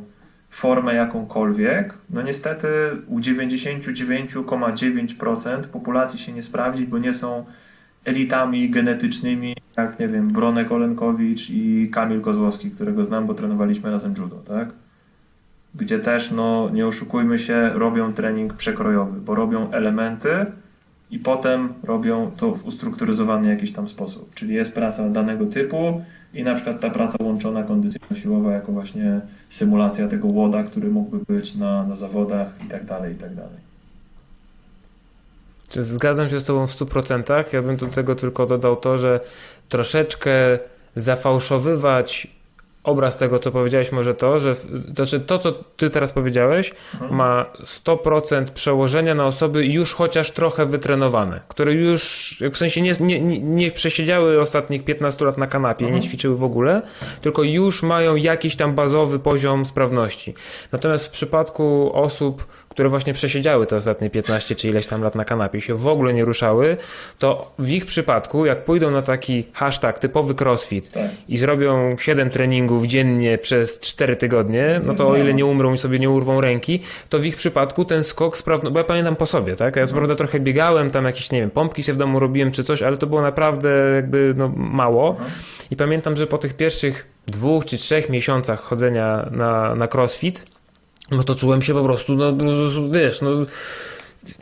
formę jakąkolwiek, no niestety u 99,9% populacji się nie sprawdzi, bo nie są elitami genetycznymi, jak nie wiem, Bronek Olenkowicz i Kamil Kozłowski, którego znam, bo trenowaliśmy razem judo, tak? Gdzie też, no nie oszukujmy się, robią trening przekrojowy, bo robią elementy, i potem robią to w ustrukturyzowany jakiś tam sposób. Czyli jest praca danego typu i na przykład ta praca łączona kondycyjno-siłowa jako właśnie symulacja tego łoda, który mógłby być na, na zawodach i tak dalej, i tak dalej. Zgadzam się z Tobą w 100%. Ja bym do tego tylko dodał to, że troszeczkę zafałszowywać obraz tego, co powiedziałeś, może to, że to, znaczy to co ty teraz powiedziałeś, mhm. ma 100% przełożenia na osoby już chociaż trochę wytrenowane, które już w sensie nie, nie, nie przesiedziały ostatnich 15 lat na kanapie, mhm. nie ćwiczyły w ogóle, tylko już mają jakiś tam bazowy poziom sprawności. Natomiast w przypadku osób, które właśnie przesiedziały te ostatnie 15 czy ileś tam lat na kanapie się w ogóle nie ruszały, to w ich przypadku, jak pójdą na taki hashtag typowy crossfit tak. i zrobią 7 treningów dziennie przez 4 tygodnie, no to o ile nie umrą i sobie nie urwą ręki, to w ich przypadku ten skok sprawny, bo ja pamiętam po sobie, tak? Ja co prawda trochę biegałem, tam jakieś, nie wiem, pompki się w domu robiłem czy coś, ale to było naprawdę jakby no, mało. I pamiętam, że po tych pierwszych dwóch czy trzech miesiącach chodzenia na, na crossfit, no to czułem się po prostu, no, no wiesz, no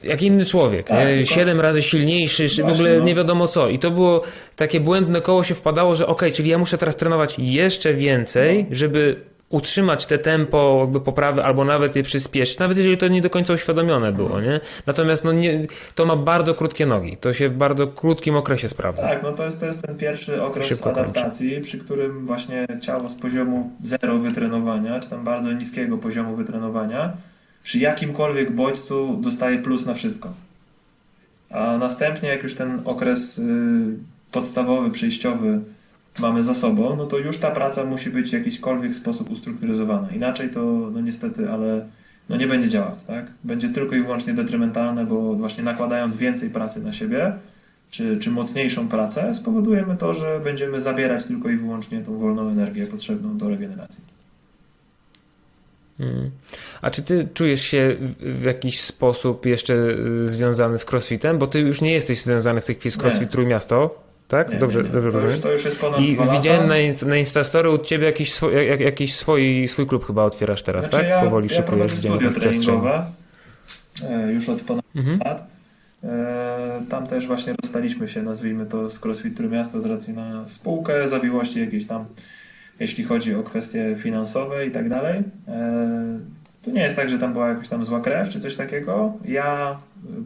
jak inny człowiek, tak, nie? siedem razy silniejszy, Właśnie, w ogóle no. nie wiadomo co. I to było takie błędne koło się wpadało, że ok, czyli ja muszę teraz trenować jeszcze więcej, no. żeby utrzymać te tempo jakby poprawy albo nawet je przyspieszyć, nawet jeżeli to nie do końca uświadomione było, nie? Natomiast no nie, to ma bardzo krótkie nogi, to się w bardzo krótkim okresie sprawdza. Tak, no to jest, to jest ten pierwszy okres Szybko adaptacji, kończy. przy którym właśnie ciało z poziomu zero wytrenowania, czy tam bardzo niskiego poziomu wytrenowania, przy jakimkolwiek bodźcu dostaje plus na wszystko. A następnie jak już ten okres y, podstawowy, przejściowy mamy za sobą, no to już ta praca musi być w jakikolwiek sposób ustrukturyzowana. Inaczej to no niestety, ale no nie będzie działać, tak? Będzie tylko i wyłącznie detrymentalne, bo właśnie nakładając więcej pracy na siebie, czy, czy mocniejszą pracę, spowodujemy to, że będziemy zabierać tylko i wyłącznie tą wolną energię potrzebną do regeneracji. Hmm. A czy ty czujesz się w jakiś sposób jeszcze związany z crossfitem? Bo ty już nie jesteś związany w tej chwili z crossfit Trójmiasto, tak? Nie, dobrze, nie, nie. dobrze to, już, to już jest ponad I widziałem na, na Instastory u ciebie jakiś, swój, jak, jakiś swój, swój klub chyba otwierasz teraz, znaczy tak? Ja, Powoli ja szykujesz studio treningowe e, już od ponad mhm. lat. E, tam też właśnie dostaliśmy się, nazwijmy to, z CrossFit Miasto z racji na spółkę, zawiłości jakieś tam, jeśli chodzi o kwestie finansowe i tak dalej. E, to nie jest tak, że tam była jakaś tam zła krew czy coś takiego. Ja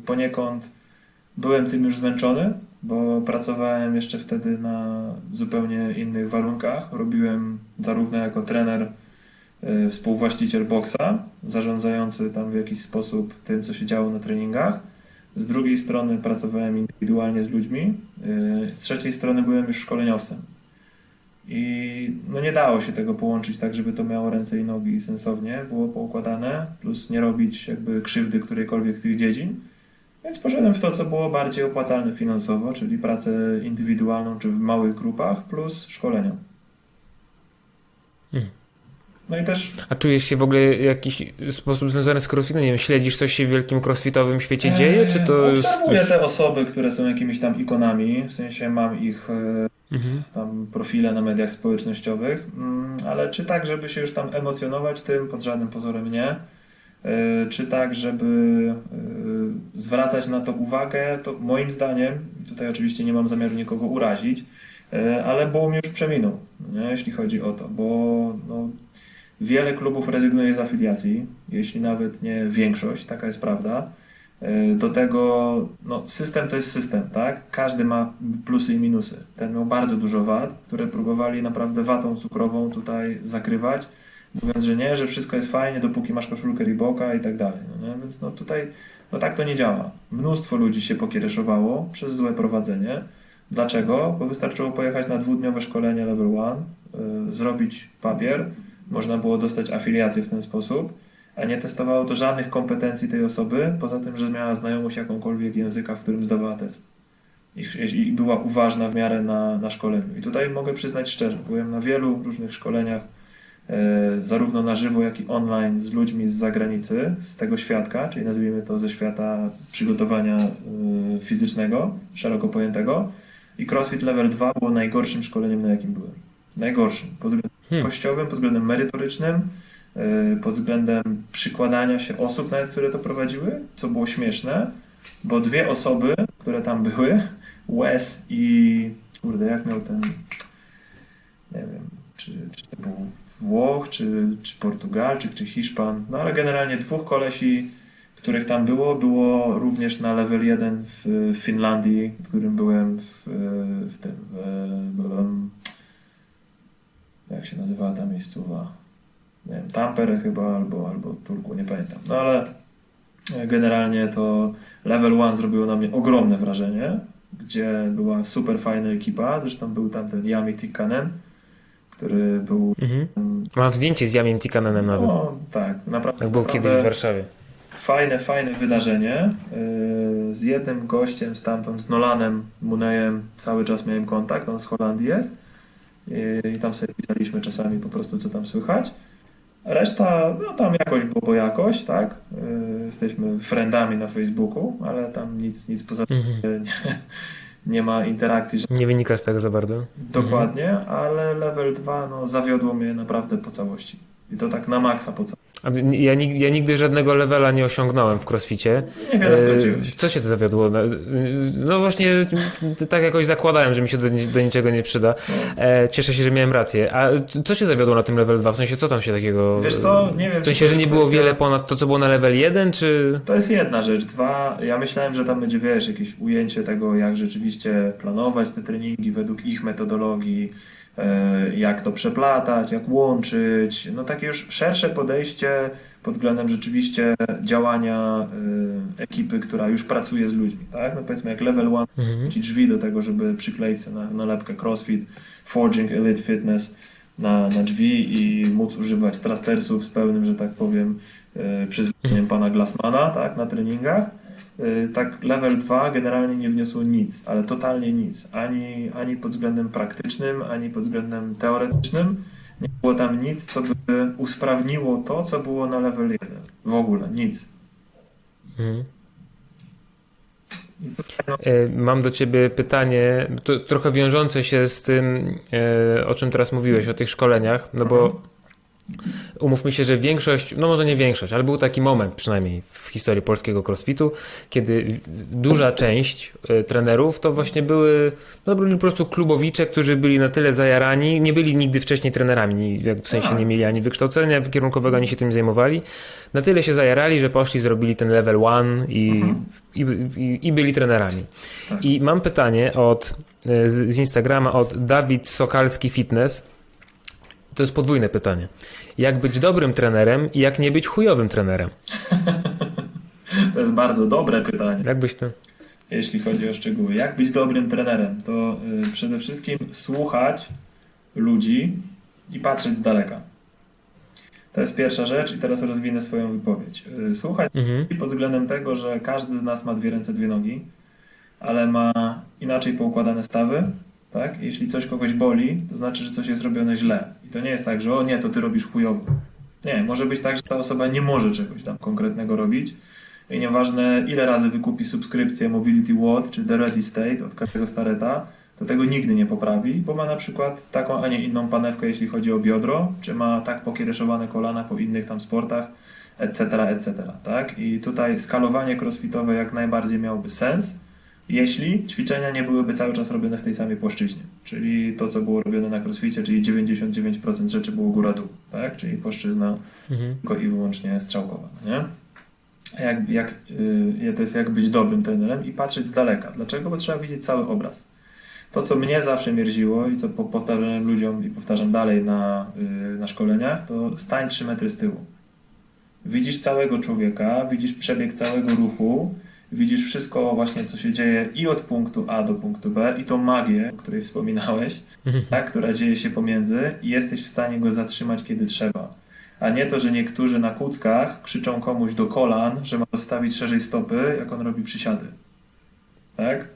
poniekąd byłem tym już zmęczony, bo pracowałem jeszcze wtedy na zupełnie innych warunkach. Robiłem zarówno jako trener, e, współwłaściciel boksa, zarządzający tam w jakiś sposób tym, co się działo na treningach. Z drugiej strony pracowałem indywidualnie z ludźmi. E, z trzeciej strony byłem już szkoleniowcem. I no nie dało się tego połączyć tak, żeby to miało ręce i nogi i sensownie było poukładane, plus nie robić jakby krzywdy którejkolwiek z tych dziedzin. Więc poszedłem w to, co było bardziej opłacalne finansowo, czyli pracę indywidualną czy w małych grupach, plus szkolenia. Hmm. No i też... A czujesz się w ogóle w jakiś sposób związany z crossfitem? Nie wiem, śledzisz coś się w wielkim crossfitowym świecie eee, dzieje, czy to Obserwuję jest... te osoby, które są jakimiś tam ikonami, w sensie mam ich e, mhm. tam profile na mediach społecznościowych, mm, ale czy tak, żeby się już tam emocjonować tym, pod żadnym pozorem nie. E, czy tak, żeby e, zwracać na to uwagę, to moim zdaniem, tutaj oczywiście nie mam zamiaru nikogo urazić, e, ale boom już przeminął, nie? jeśli chodzi o to, bo no, wiele klubów rezygnuje z afiliacji, jeśli nawet nie większość, taka jest prawda. Do tego no, system to jest system, tak? Każdy ma plusy i minusy. Ten miał bardzo dużo wad, które próbowali naprawdę watą cukrową tutaj zakrywać mówiąc, że nie, że wszystko jest fajnie, dopóki masz koszulkę Reeboka i tak dalej. No? Więc no tutaj no tak to nie działa. Mnóstwo ludzi się pokiereszowało przez złe prowadzenie. Dlaczego? Bo wystarczyło pojechać na dwudniowe szkolenie level 1, yy, zrobić papier, można było dostać afiliację w ten sposób, a nie testowało to żadnych kompetencji tej osoby, poza tym, że miała znajomość jakąkolwiek języka, w którym zdawała test. I, i była uważna w miarę na, na szkoleniu. I tutaj mogę przyznać szczerze, byłem na wielu różnych szkoleniach zarówno na żywo, jak i online z ludźmi z zagranicy, z tego świadka, czyli nazwijmy to ze świata przygotowania e, fizycznego, szeroko pojętego. I CrossFit Level 2 było najgorszym szkoleniem, na jakim byłem. Najgorszym. Pod względem hmm. kościowym, pod względem merytorycznym, e, pod względem przykładania się osób, nawet które to prowadziły, co było śmieszne, bo dwie osoby, które tam były, Wes i kurde, jak miał ten nie wiem, czy, czy to był Włoch, czy, czy Portugalczyk, czy Hiszpan, no ale generalnie dwóch kolesi, których tam było, było również na level 1 w Finlandii, w którym byłem w, w tym. W, jak się nazywała ta miejscowa? Nie wiem, Tampere chyba albo, albo Turku, nie pamiętam. No ale generalnie to level 1 zrobiło na mnie ogromne wrażenie, gdzie była super fajna ekipa. Zresztą był tam ten Yami Tikkanen, który był. Mhm. Mam zdjęcie z Jamiem Tikkanenem nawet. No, tak, naprawdę. Tak był naprawdę... kiedyś w Warszawie fajne, fajne wydarzenie. Yy, z jednym gościem stamtąd, z Nolanem Munejem, cały czas miałem kontakt, on z Holandii jest. I tam sobie pisaliśmy czasami po prostu, co tam słychać. Reszta, no tam jakoś było bo jakoś, tak? Yy, jesteśmy friendami na Facebooku, ale tam nic, nic poza tym mhm. nie, nie, ma interakcji. Że... Nie wynika z tego za bardzo. Dokładnie, mhm. ale level 2 no, zawiodło mnie naprawdę po całości. I to tak na maksa po całości. Ja, ja, nigdy żadnego levela nie osiągnąłem w crossficie. Niewiele straciłeś. Co się to zawiodło? No, no właśnie, tak jakoś zakładałem, że mi się do, do niczego nie przyda. E, cieszę się, że miałem rację. A co się zawiodło na tym level 2? W sensie, co tam się takiego... Wiesz co, nie wiem. W sensie, że nie było wiele ponad to, co było na level 1, czy... To jest jedna rzecz. Dwa, ja myślałem, że tam będzie, wiesz, jakieś ujęcie tego, jak rzeczywiście planować te treningi według ich metodologii, E, jak to przeplatać, jak łączyć, no takie już szersze podejście pod względem rzeczywiście działania e, ekipy, która już pracuje z ludźmi, tak? No powiedzmy jak level 1, mhm. drzwi do tego, żeby przykleić sobie na nalepkę CrossFit, Forging Elite Fitness na, na drzwi i móc używać trastersów z pełnym, że tak powiem, e, przyzwoleniem pana Glassmana, tak, na treningach tak level 2 generalnie nie wniosło nic, ale totalnie nic. Ani, ani pod względem praktycznym, ani pod względem teoretycznym. Nie było tam nic, co by usprawniło to, co było na level 1. W ogóle, nic. Mhm. Y, mam do Ciebie pytanie, trochę wiążące się z tym, y, o czym teraz mówiłeś, o tych szkoleniach, no bo mhm. Umówmy się, że większość, no może nie większość, ale był taki moment przynajmniej w historii polskiego crossfitu, kiedy duża część y, trenerów to właśnie były, no byli po prostu klubowicze, którzy byli na tyle zajarani, nie byli nigdy wcześniej trenerami, w sensie nie mieli ani wykształcenia kierunkowego, ani się tym zajmowali. Na tyle się zajarali, że poszli, zrobili ten level one i, mhm. i, i, i, byli trenerami. Tak. I mam pytanie od, y, z Instagrama od Dawid Sokalski Fitness. To jest podwójne pytanie. Jak być dobrym trenerem i jak nie być chujowym trenerem? to jest bardzo dobre pytanie. Jak byś to? Jeśli chodzi o szczegóły. Jak być dobrym trenerem? To y, przede wszystkim słuchać ludzi i patrzeć z daleka. To jest pierwsza rzecz i teraz rozwinę swoją wypowiedź. Y, słuchać mhm. pod względem tego, że każdy z nas ma dwie ręce, dwie nogi, ale ma inaczej poukładane stawy, tak? Jeśli coś kogoś boli, to znaczy, że coś jest robione źle. I to nie jest tak, że o nie, to ty robisz chujowo. Nie, może być tak, że ta osoba nie może czegoś tam konkretnego robić. I nieważne ile razy wykupi subskrypcję Mobility Watt czy The Ready State od każdego stareta, to tego nigdy nie poprawi, bo ma na przykład taką, a nie inną panewkę, jeśli chodzi o biodro, czy ma tak pokiereszowane kolana po innych tam sportach, etc., etc., tak? I tutaj skalowanie crossfitowe jak najbardziej miałoby sens, jeśli ćwiczenia nie byłyby cały czas robione w tej samej płaszczyźnie. Czyli to, co było robione na crossficie, czyli 99% rzeczy było góra-dół, tak? Czyli płaszczyzna mhm. tylko i wyłącznie strzałkowa, nie? Jak, jak, yy, to jest jak być dobrym trenerem i patrzeć z daleka. Dlaczego? Bo trzeba widzieć cały obraz. To, co mnie zawsze mierziło i co powtarzałem ludziom i powtarzam dalej na, yy, na szkoleniach, to stań 3 metry z tyłu. Widzisz całego człowieka, widzisz przebieg całego ruchu, widzisz wszystko właśnie, co się dzieje i od punktu A do punktu B i tą magię, o której wspominałeś, [laughs] tak, która dzieje się pomiędzy i jesteś w stanie go zatrzymać, kiedy trzeba. A nie to, że niektórzy na kuckach krzyczą komuś do kolan, że ma postawić szerzej stopy, jak on robi przysiady. Tak?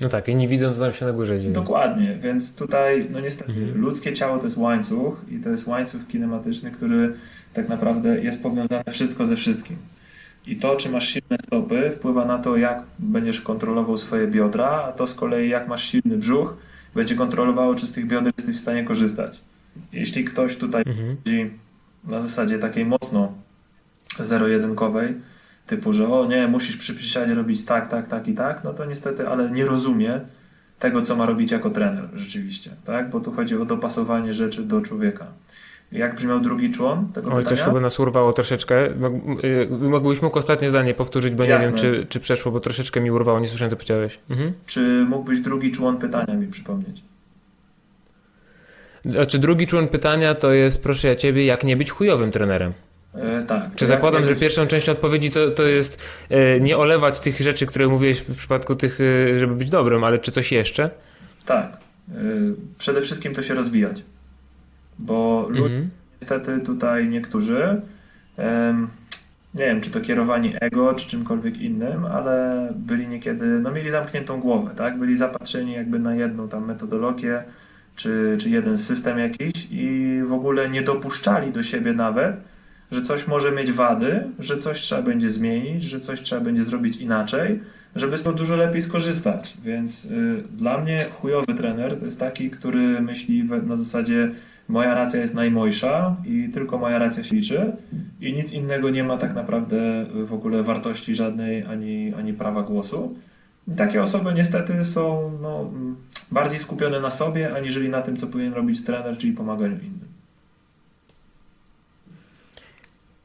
No tak, i nie widzą, co tam się na górze dzieje. Dokładnie, więc tutaj, no niestety, mhm. ludzkie ciało to jest łańcuch i to jest łańcuch kinematyczny, który tak naprawdę jest powiązany wszystko ze wszystkim. I to, czy masz silne stopy, wpływa na to, jak będziesz kontrolował swoje biodra, a to z kolei, jak masz silny brzuch, będzie kontrolowało, czy z tych bioder jesteś w stanie korzystać. Jeśli ktoś tutaj mhm. na zasadzie takiej mocno zero-jedynkowej, typu, że o nie, musisz przy przysiadzie robić tak, tak, tak i tak, no to niestety, ale nie rozumie tego, co ma robić jako trener rzeczywiście, tak? Bo tu chodzi o dopasowanie rzeczy do człowieka. Jak brzmiał drugi człon tego Oj, pytania? coś chyba nas urwało troszeczkę. Mógłbyś mógł ostatnie zdanie powtórzyć, bo Jasne. nie wiem, czy, czy przeszło, bo troszeczkę mi urwało, nie słyszałem, co powiedziałeś. Mhm. Czy mógłbyś drugi człon pytania mi przypomnieć? Znaczy drugi człon pytania to jest, proszę ja ciebie, jak nie być chujowym trenerem? E, tak. Czy zakładam, że pierwszą częścią odpowiedzi to, to jest e, nie olewać tych rzeczy, które mówiłeś w przypadku tych, e, żeby być dobrym, ale czy coś jeszcze? Tak. E, Przede wszystkim to się rozwijać. Bo ludzie Mhm. niestety tutaj niektórzy, nie wiem, czy to kierowani ego, czy czymkolwiek innym, ale byli niekiedy, no mieli zamkniętą głowę, tak? Byli zapatrzeni jakby na jedną tam metodologię, czy, czy jeden system jakiś i w ogóle nie dopuszczali do siebie nawet, że coś może mieć wady, że coś trzeba będzie zmienić, że coś trzeba będzie zrobić inaczej, żeby z tego dużo lepiej skorzystać. Więc y, dla mnie chujowy trener to jest taki, który myśli we, na zasadzie moja racja jest najmojsza i tylko moja racja się liczy i nic innego nie ma tak naprawdę w ogóle wartości żadnej ani, ani prawa głosu. I takie osoby niestety są no, bardziej skupione na sobie, aniżeli na tym, co powinien robić trener, czyli pomaganiu innym.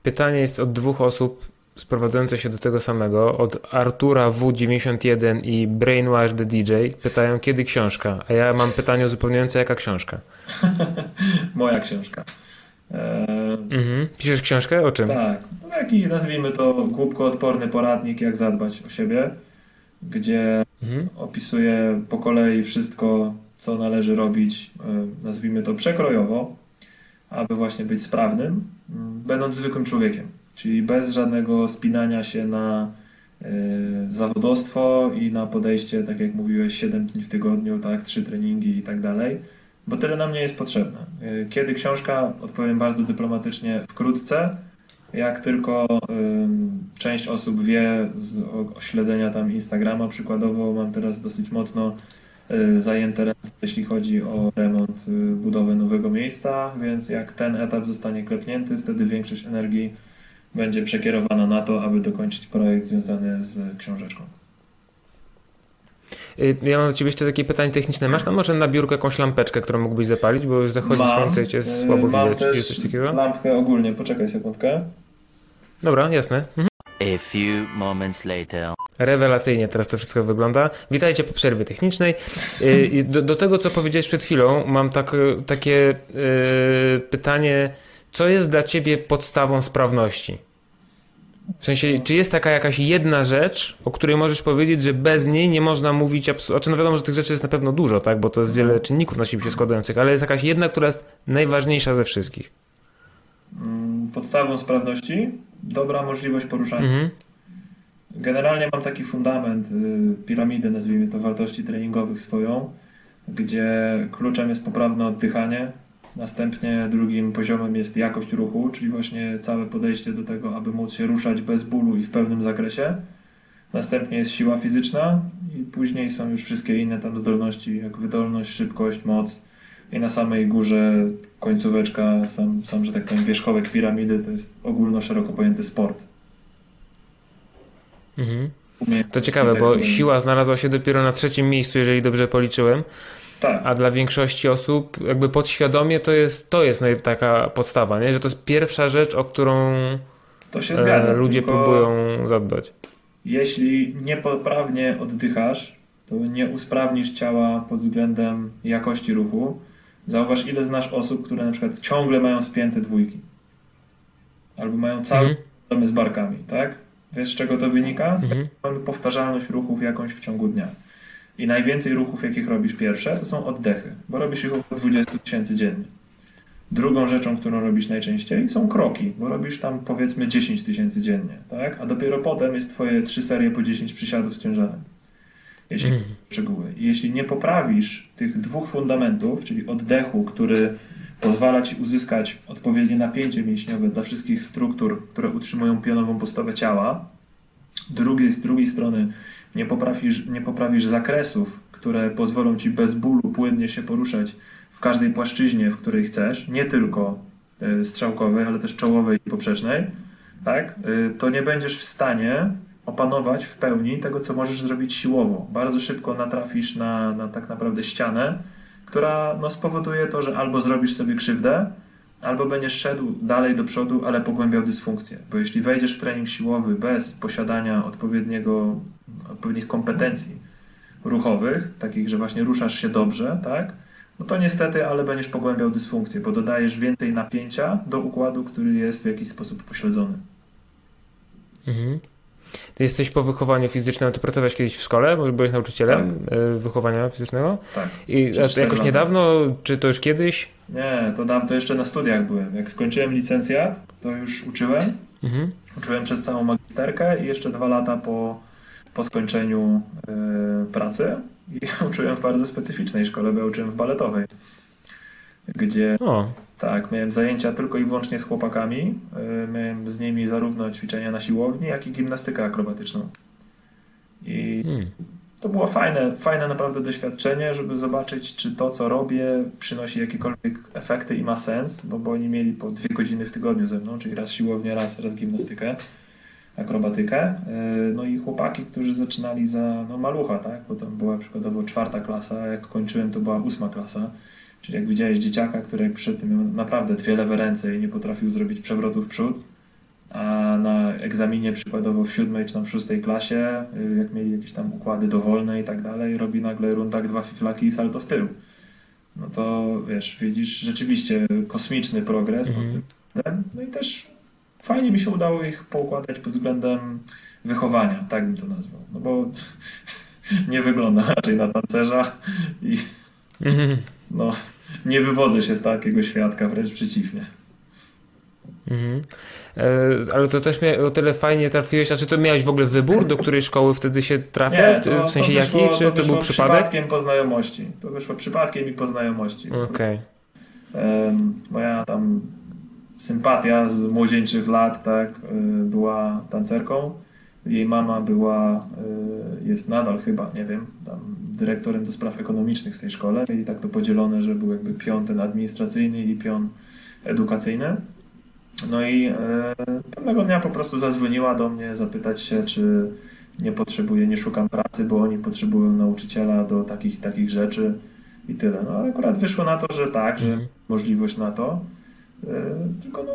Pytanie jest od dwóch osób sprowadzające się do tego samego. Od Artura W91 i Brainwash the DJ. Pytają, kiedy książka? A ja mam pytanie uzupełniające, jaka książka? [laughs] Moja książka. Eee, Mhm. Piszesz książkę? O czym? Tak, no taki nazwijmy to głupkoodporny poradnik, jak zadbać o siebie, gdzie Mhm. opisuję po kolei wszystko, co należy robić, e, nazwijmy to przekrojowo, aby właśnie być sprawnym, będąc zwykłym człowiekiem, czyli bez żadnego spinania się na e, zawodowstwo i na podejście, tak jak mówiłeś, 7 dni w tygodniu, tak, 3 treningi i tak dalej, bo tyle nam nie jest potrzebne. E, Kiedy książka, odpowiem bardzo dyplomatycznie, wkrótce, jak tylko ym, część osób wie z o śledzenia tam Instagrama przykładowo, mam teraz dosyć mocno y, zajęte ręce, jeśli chodzi o remont, y, budowę nowego miejsca, więc jak ten etap zostanie klepnięty, wtedy większość energii będzie przekierowana na to, aby dokończyć projekt związany z książeczką. Y, Ja mam do ciebie jeszcze takie pytanie techniczne. Masz tam może na biurku jakąś lampeczkę, którą mógłbyś zapalić, bo już zachodzi słońce i cię y, słabo mam widać. też Jest coś takiego? lampkę ogólnie, poczekaj sekundkę. Dobra, jasne. Mhm. A few moments later. Rewelacyjnie teraz to wszystko wygląda. Witajcie po przerwie technicznej. Y, Do, do tego, co powiedziałeś przed chwilą, mam tak, takie pytanie, co jest dla ciebie podstawą sprawności? W sensie, czy jest taka jakaś jedna rzecz, o której możesz powiedzieć, że bez niej nie można mówić absolutnie. Znaczy, no wiadomo, że tych rzeczy jest na pewno dużo, tak? Bo to jest wiele czynników na siebie się składających, ale jest jakaś jedna, która jest najważniejsza ze wszystkich. Mm, Podstawą sprawności dobra możliwość poruszania. Mhm. Generalnie mam taki fundament, y, piramidę nazwijmy to wartości treningowych swoją, gdzie kluczem jest poprawne oddychanie, następnie drugim poziomem jest jakość ruchu, czyli właśnie całe podejście do tego, aby móc się ruszać bez bólu i w pełnym zakresie. Następnie jest siła fizyczna i później są już wszystkie inne tam zdolności, jak wydolność, szybkość, moc. I na samej górze końcóweczka, sam, sam że tak powiem, wierzchołek piramidy to jest ogólno szeroko pojęty sport. Mhm. To ciekawe, bo siła znalazła się dopiero na trzecim miejscu, jeżeli dobrze policzyłem. Tak, A dla większości osób, jakby podświadomie, to jest, to jest taka podstawa, nie? że to jest pierwsza rzecz, o którą się e, zgadza. ludzie próbują zadbać. Jeśli niepoprawnie oddychasz, to nie usprawnisz ciała pod względem jakości ruchu. Zauważ, ile znasz osób, które na przykład ciągle mają spięte dwójki. Albo mają całe Mhm. problemy z barkami, tak? Wiesz, z czego to wynika? Z mamy powtarzalność ruchów jakąś w ciągu dnia. I najwięcej ruchów, jakich robisz pierwsze, to są oddechy, bo robisz ich około 20 tysięcy dziennie. Drugą rzeczą, którą robisz najczęściej, są kroki, bo robisz tam powiedzmy 10 tysięcy dziennie, tak? A dopiero potem jest twoje trzy serie po 10 przysiadów z ciężarem. Jeśli Mhm. szczegóły. I jeśli nie poprawisz tych dwóch fundamentów, czyli oddechu, który pozwala ci uzyskać odpowiednie napięcie mięśniowe dla wszystkich struktur, które utrzymują pionową postawę ciała, drugiej, z drugiej strony nie poprawisz, nie poprawisz zakresów, które pozwolą ci bez bólu płynnie się poruszać w każdej płaszczyźnie, w której chcesz, nie tylko e, strzałkowej, ale też czołowej i poprzecznej, tak, e, to nie będziesz w stanie opanować w pełni tego, co możesz zrobić siłowo. Bardzo szybko natrafisz na, na tak naprawdę ścianę, która no, spowoduje to, że albo zrobisz sobie krzywdę, albo będziesz szedł dalej do przodu, ale pogłębiał dysfunkcję. Bo jeśli wejdziesz w trening siłowy bez posiadania odpowiedniego, odpowiednich kompetencji ruchowych, takich, że właśnie ruszasz się dobrze, tak? No to niestety, ale będziesz pogłębiał dysfunkcję, bo dodajesz więcej napięcia do układu, który jest w jakiś sposób pośledzony. Mhm. Ty jesteś po wychowaniu fizycznym, ty pracowałeś kiedyś w szkole, może byłeś nauczycielem tak. wychowania fizycznego? Tak. I jakoś niedawno, czy to już kiedyś? Nie, to dawno jeszcze na studiach byłem. Jak skończyłem licencjat, to już uczyłem. Mhm. Uczyłem przez całą magisterkę i jeszcze dwa lata po, po skończeniu y, pracy. I [laughs] uczyłem w bardzo specyficznej szkole, bo ja uczyłem w baletowej. Gdzie o. Tak, miałem zajęcia tylko i wyłącznie z chłopakami. E, miałem z nimi zarówno ćwiczenia na siłowni, jak i gimnastykę akrobatyczną. I hmm. to było fajne, fajne naprawdę doświadczenie, żeby zobaczyć, czy to, co robię, przynosi jakiekolwiek efekty i ma sens, bo, bo oni mieli po dwie godziny w tygodniu ze mną, czyli raz siłownię, raz, raz gimnastykę, akrobatykę. E, no i chłopaki, którzy zaczynali za no, malucha, tak? bo tam była przykładowo czwarta klasa, jak kończyłem, to była ósma klasa Czyli jak widziałeś dzieciaka, który przed tym miał naprawdę dwie lewe ręce i nie potrafił zrobić przewrotu w przód, a na egzaminie przykładowo w siódmej czy tam w szóstej klasie, y, jak mieli jakieś tam układy dowolne i tak dalej, robi nagle rundak dwa fiflaki i salto w tył. No to wiesz, widzisz rzeczywiście kosmiczny progres pod mhm. tym No i też fajnie mi się udało ich poukładać pod względem wychowania, tak bym to nazwał. No bo [laughs] nie wygląda raczej na tancerza i mhm. no nie wywodzę się z takiego świadka, wręcz przeciwnie. Mhm. E, ale to też o tyle fajnie trafiłeś, a czy to miałeś w ogóle wybór, do której szkoły wtedy się trafia? Nie, to, w sensie to wyszło, jaki? Czy to, to był przypadek? przypadkiem po znajomości. To wyszło przypadkiem i po znajomości. Okej. Okay. Moja tam sympatia z młodzieńczych lat, tak, e, była tancerką. Jej mama była, e, jest nadal chyba, nie wiem, tam dyrektorem do spraw ekonomicznych w tej szkole i tak to podzielone, że był jakby pion ten administracyjny i pion edukacyjny. No i e, pewnego dnia po prostu zadzwoniła do mnie zapytać się, czy nie potrzebuję, nie szukam pracy, bo oni potrzebują nauczyciela do takich takich rzeczy i tyle. No ale akurat wyszło na to, że tak, że mhm. możliwość na to. E, tylko no,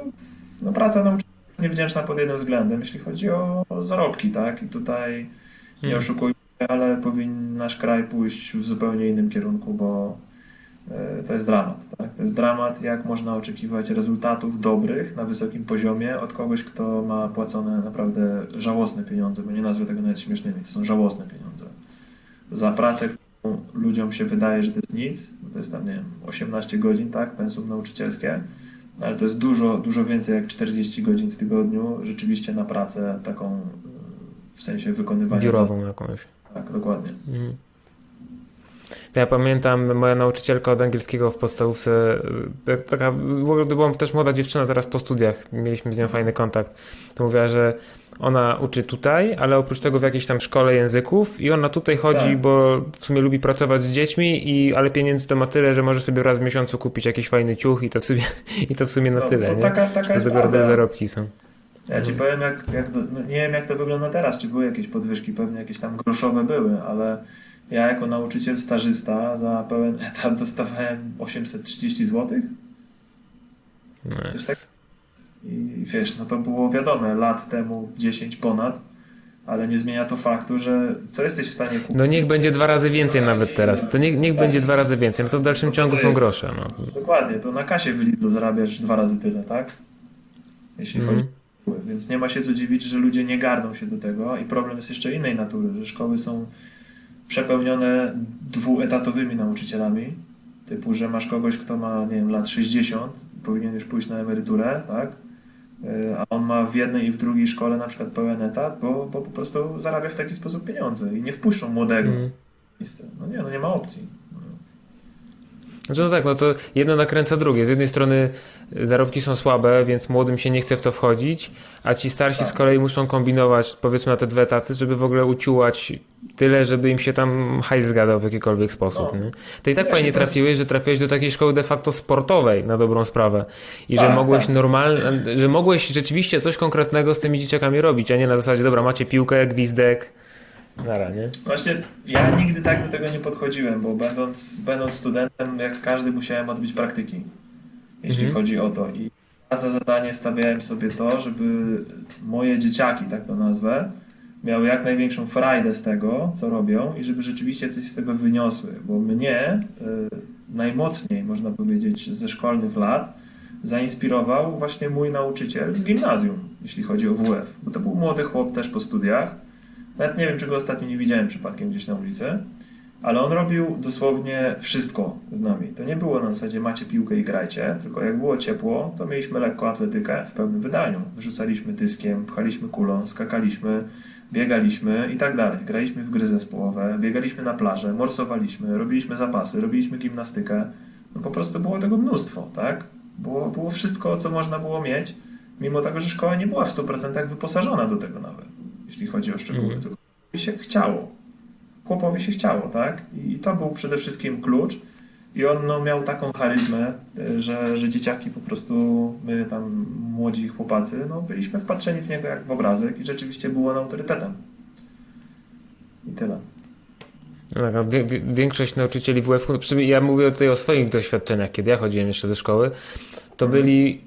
no praca nauczyciela niewdzięczna pod jednym względem, jeśli chodzi o, o zarobki, tak? I tutaj nie mhm. oszukujmy ale powinien nasz kraj pójść w zupełnie innym kierunku, bo e, to jest dramat. Tak? To jest dramat, jak można oczekiwać rezultatów dobrych na wysokim poziomie od kogoś, kto ma płacone naprawdę żałosne pieniądze, bo nie nazwę tego nawet śmiesznymi, to są żałosne pieniądze. Za pracę, którą ludziom się wydaje, że to jest nic, to jest tam, nie wiem, 18 godzin, tak, pensum nauczycielskie, ale to jest dużo, dużo więcej jak 40 godzin w tygodniu rzeczywiście na pracę taką w sensie wykonywania. Dziurową jakąś. Tak, dokładnie. Mhm. Ja pamiętam, moja nauczycielka od angielskiego w podstawówce, e, taka, w ogóle to była też młoda dziewczyna teraz po studiach, mieliśmy z nią fajny kontakt, to mówiła, że ona uczy tutaj, ale oprócz tego w jakiejś tam szkole języków i ona tutaj chodzi, tak. bo w sumie lubi pracować z dziećmi, i, ale pieniędzy to ma tyle, że może sobie raz w miesiącu kupić jakiś fajny ciuch i to w sumie, [laughs] i to w sumie na no, tyle, to nie? Taka, taka to dopiero zarobki są. Ja ci powiem, jak, jak nie wiem jak to wygląda teraz, czy były jakieś podwyżki, pewnie jakieś tam groszowe były, ale ja jako nauczyciel stażysta za pełen etat dostawałem 830 zł. Coś tak. I wiesz, no to było wiadome, lat temu 10 ponad, ale nie zmienia to faktu, że co jesteś w stanie kupić. No niech będzie dwa razy więcej nawet teraz. To niech, niech tak. będzie dwa razy więcej. No to w dalszym to ciągu są grosze. No. Dokładnie, to na kasie w zarabiasz dwa razy tyle, tak? Jeśli mm. chodzi więc nie ma się co dziwić, że ludzie nie garną się do tego i problem jest jeszcze innej natury, że szkoły są przepełnione dwuetatowymi nauczycielami, typu, że masz kogoś, kto ma, nie wiem, lat 60, powinien już pójść na emeryturę, tak? E, a on ma w jednej i w drugiej szkole na przykład pełen etat, bo, bo po prostu zarabia w taki sposób pieniądze i nie wpuszczą młodego mm. No nie, no nie ma opcji. Znaczy no tak, no to jedno nakręca drugie. Z jednej strony zarobki są słabe, więc młodym się nie chce w to wchodzić, a ci starsi tak. z kolei muszą kombinować powiedzmy na te dwa etaty, żeby w ogóle uciułać tyle, żeby im się tam hajs zgadał w jakikolwiek sposób. No. To i tak ja fajnie trafiłeś, że trafiłeś do takiej szkoły de facto sportowej na dobrą sprawę i tak, że mogłeś tak. normalnie, że mogłeś rzeczywiście coś konkretnego z tymi dzieciakami robić, a nie na zasadzie, dobra, macie piłkę, gwizdek, Nara, nie? Właśnie ja nigdy tak do tego nie podchodziłem, bo będąc, będąc studentem, jak każdy musiałem odbyć praktyki. jeśli mhm. chodzi o to. I ja za zadanie stawiałem sobie to, żeby moje dzieciaki, tak to nazwę, miały jak największą frajdę z tego, co robią i żeby rzeczywiście coś z tego wyniosły, bo mnie y, najmocniej, można powiedzieć, ze szkolnych lat zainspirował właśnie mój nauczyciel z gimnazjum, jeśli chodzi o WF, bo to był młody chłop też po studiach, nawet nie wiem, czy go ostatnio nie widziałem przypadkiem gdzieś na ulicy, ale on robił dosłownie wszystko z nami. To nie było na zasadzie macie piłkę i grajcie, tylko jak było ciepło, to mieliśmy lekko atletykę w pełnym wydaniu. Wrzucaliśmy dyskiem, pchaliśmy kulą, skakaliśmy, biegaliśmy i tak dalej. Graliśmy w gry zespołowe, biegaliśmy na plażę, morsowaliśmy, robiliśmy zapasy, robiliśmy gimnastykę. No po prostu było tego mnóstwo, tak? Było, było wszystko, co można było mieć, mimo tego, że szkoła nie była w 100% wyposażona do tego nawet, jeśli chodzi o szczegóły. Mm. się chciało. Chłopowi się chciało, tak? I to był przede wszystkim klucz. I on no, miał taką charyzmę, że, że dzieciaki po prostu, my tam młodzi chłopacy, no, byliśmy wpatrzeni w niego jak w obrazek i rzeczywiście był on autorytetem. I tyle. Większość nauczycieli WF, ja mówię tutaj o swoich doświadczeniach, kiedy ja chodziłem jeszcze do szkoły, to mhm. byli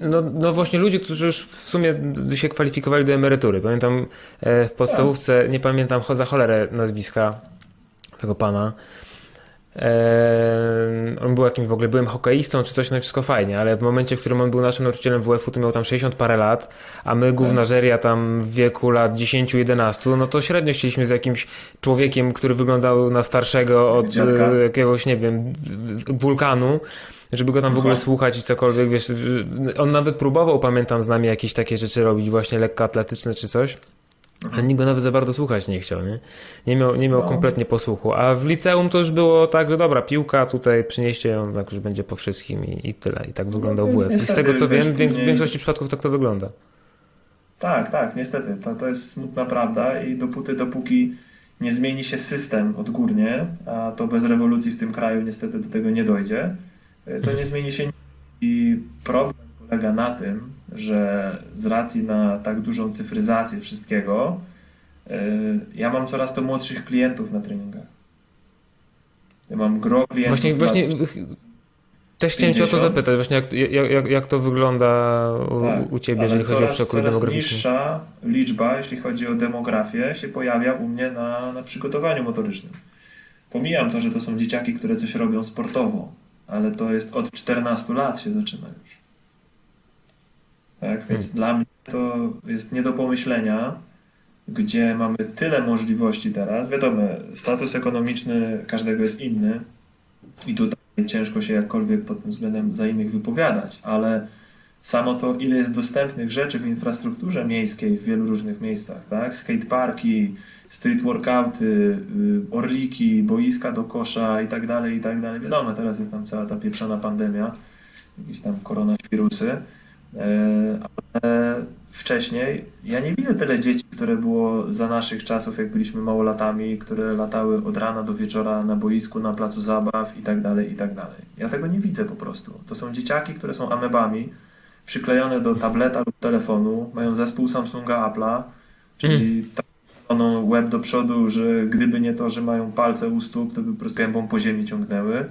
no, no właśnie ludzie, którzy już w sumie się kwalifikowali do emerytury. Pamiętam e, w podstawówce, nie pamiętam za cholerę nazwiska tego pana, on był jakimś w ogóle byłem hokeistą czy coś, no wszystko fajnie, ale w momencie, w którym on był naszym nauczycielem WF-u, to miał tam 60 parę lat, a my gównażeria tam w wieku lat 10-11, no to średnio chcieliśmy z jakimś człowiekiem, który wyglądał na starszego od jakiegoś, nie wiem, wulkanu, żeby go tam w ogóle słuchać i cokolwiek, wiesz, on nawet próbował, pamiętam, z nami jakieś takie rzeczy robić, właśnie lekkoatletyczne czy coś. Ale nikt go nawet za bardzo słuchać nie chciał, nie? Nie miał, nie miał no. kompletnie posłuchu. A w liceum to już było tak, że dobra, piłka, tutaj przynieście ją, tak już będzie po wszystkim i, i tyle. I tak wyglądał no, WF. I z tego co wiem, w większości przypadków tak to wygląda. Tak, tak, niestety. To, to jest smutna prawda i dopóty, dopóki nie zmieni się system odgórnie, a to bez rewolucji w tym kraju niestety do tego nie dojdzie, to nie zmieni się i problem polega na tym, że z racji na tak dużą cyfryzację wszystkiego, y, ja mam coraz to młodszych klientów na treningach. Ja mam gro klientów. Właśnie, właśnie też chciałem Cię o to zapytać, właśnie jak, jak, jak to wygląda u, tak, u Ciebie, jeżeli chodzi o przekrój demograficzny. niższa liczba, jeśli chodzi o demografię, się pojawia u mnie na, na przygotowaniu motorycznym. Pomijam to, że to są dzieciaki, które coś robią sportowo, ale to jest od 14 lat się zaczyna już. Tak? Więc hmm. dla mnie to jest nie do pomyślenia, gdzie mamy tyle możliwości teraz. Wiadomo, status ekonomiczny każdego jest inny i tutaj ciężko się jakkolwiek pod tym względem za innych wypowiadać, ale samo to, ile jest dostępnych rzeczy w infrastrukturze miejskiej w wielu różnych miejscach, tak? Skateparki, street workouty, y, orliki, boiska do kosza i tak dalej, i tak dalej. Wiadomo, teraz jest tam cała ta pieprzona pandemia, jakieś tam koronawirusy, E, ale wcześniej ja nie widzę tyle dzieci, które było za naszych czasów, jak byliśmy małolatami, które latały od rana do wieczora na boisku, na placu zabaw i tak dalej, i tak dalej. Ja tego nie widzę po prostu. To są dzieciaki, które są amebami, przyklejone do tableta lub telefonu, mają zespół Samsunga Apple'a, czyli mm. web do przodu, że gdyby nie to, że mają palce u stóp, to by po prostu gębą po ziemi ciągnęły.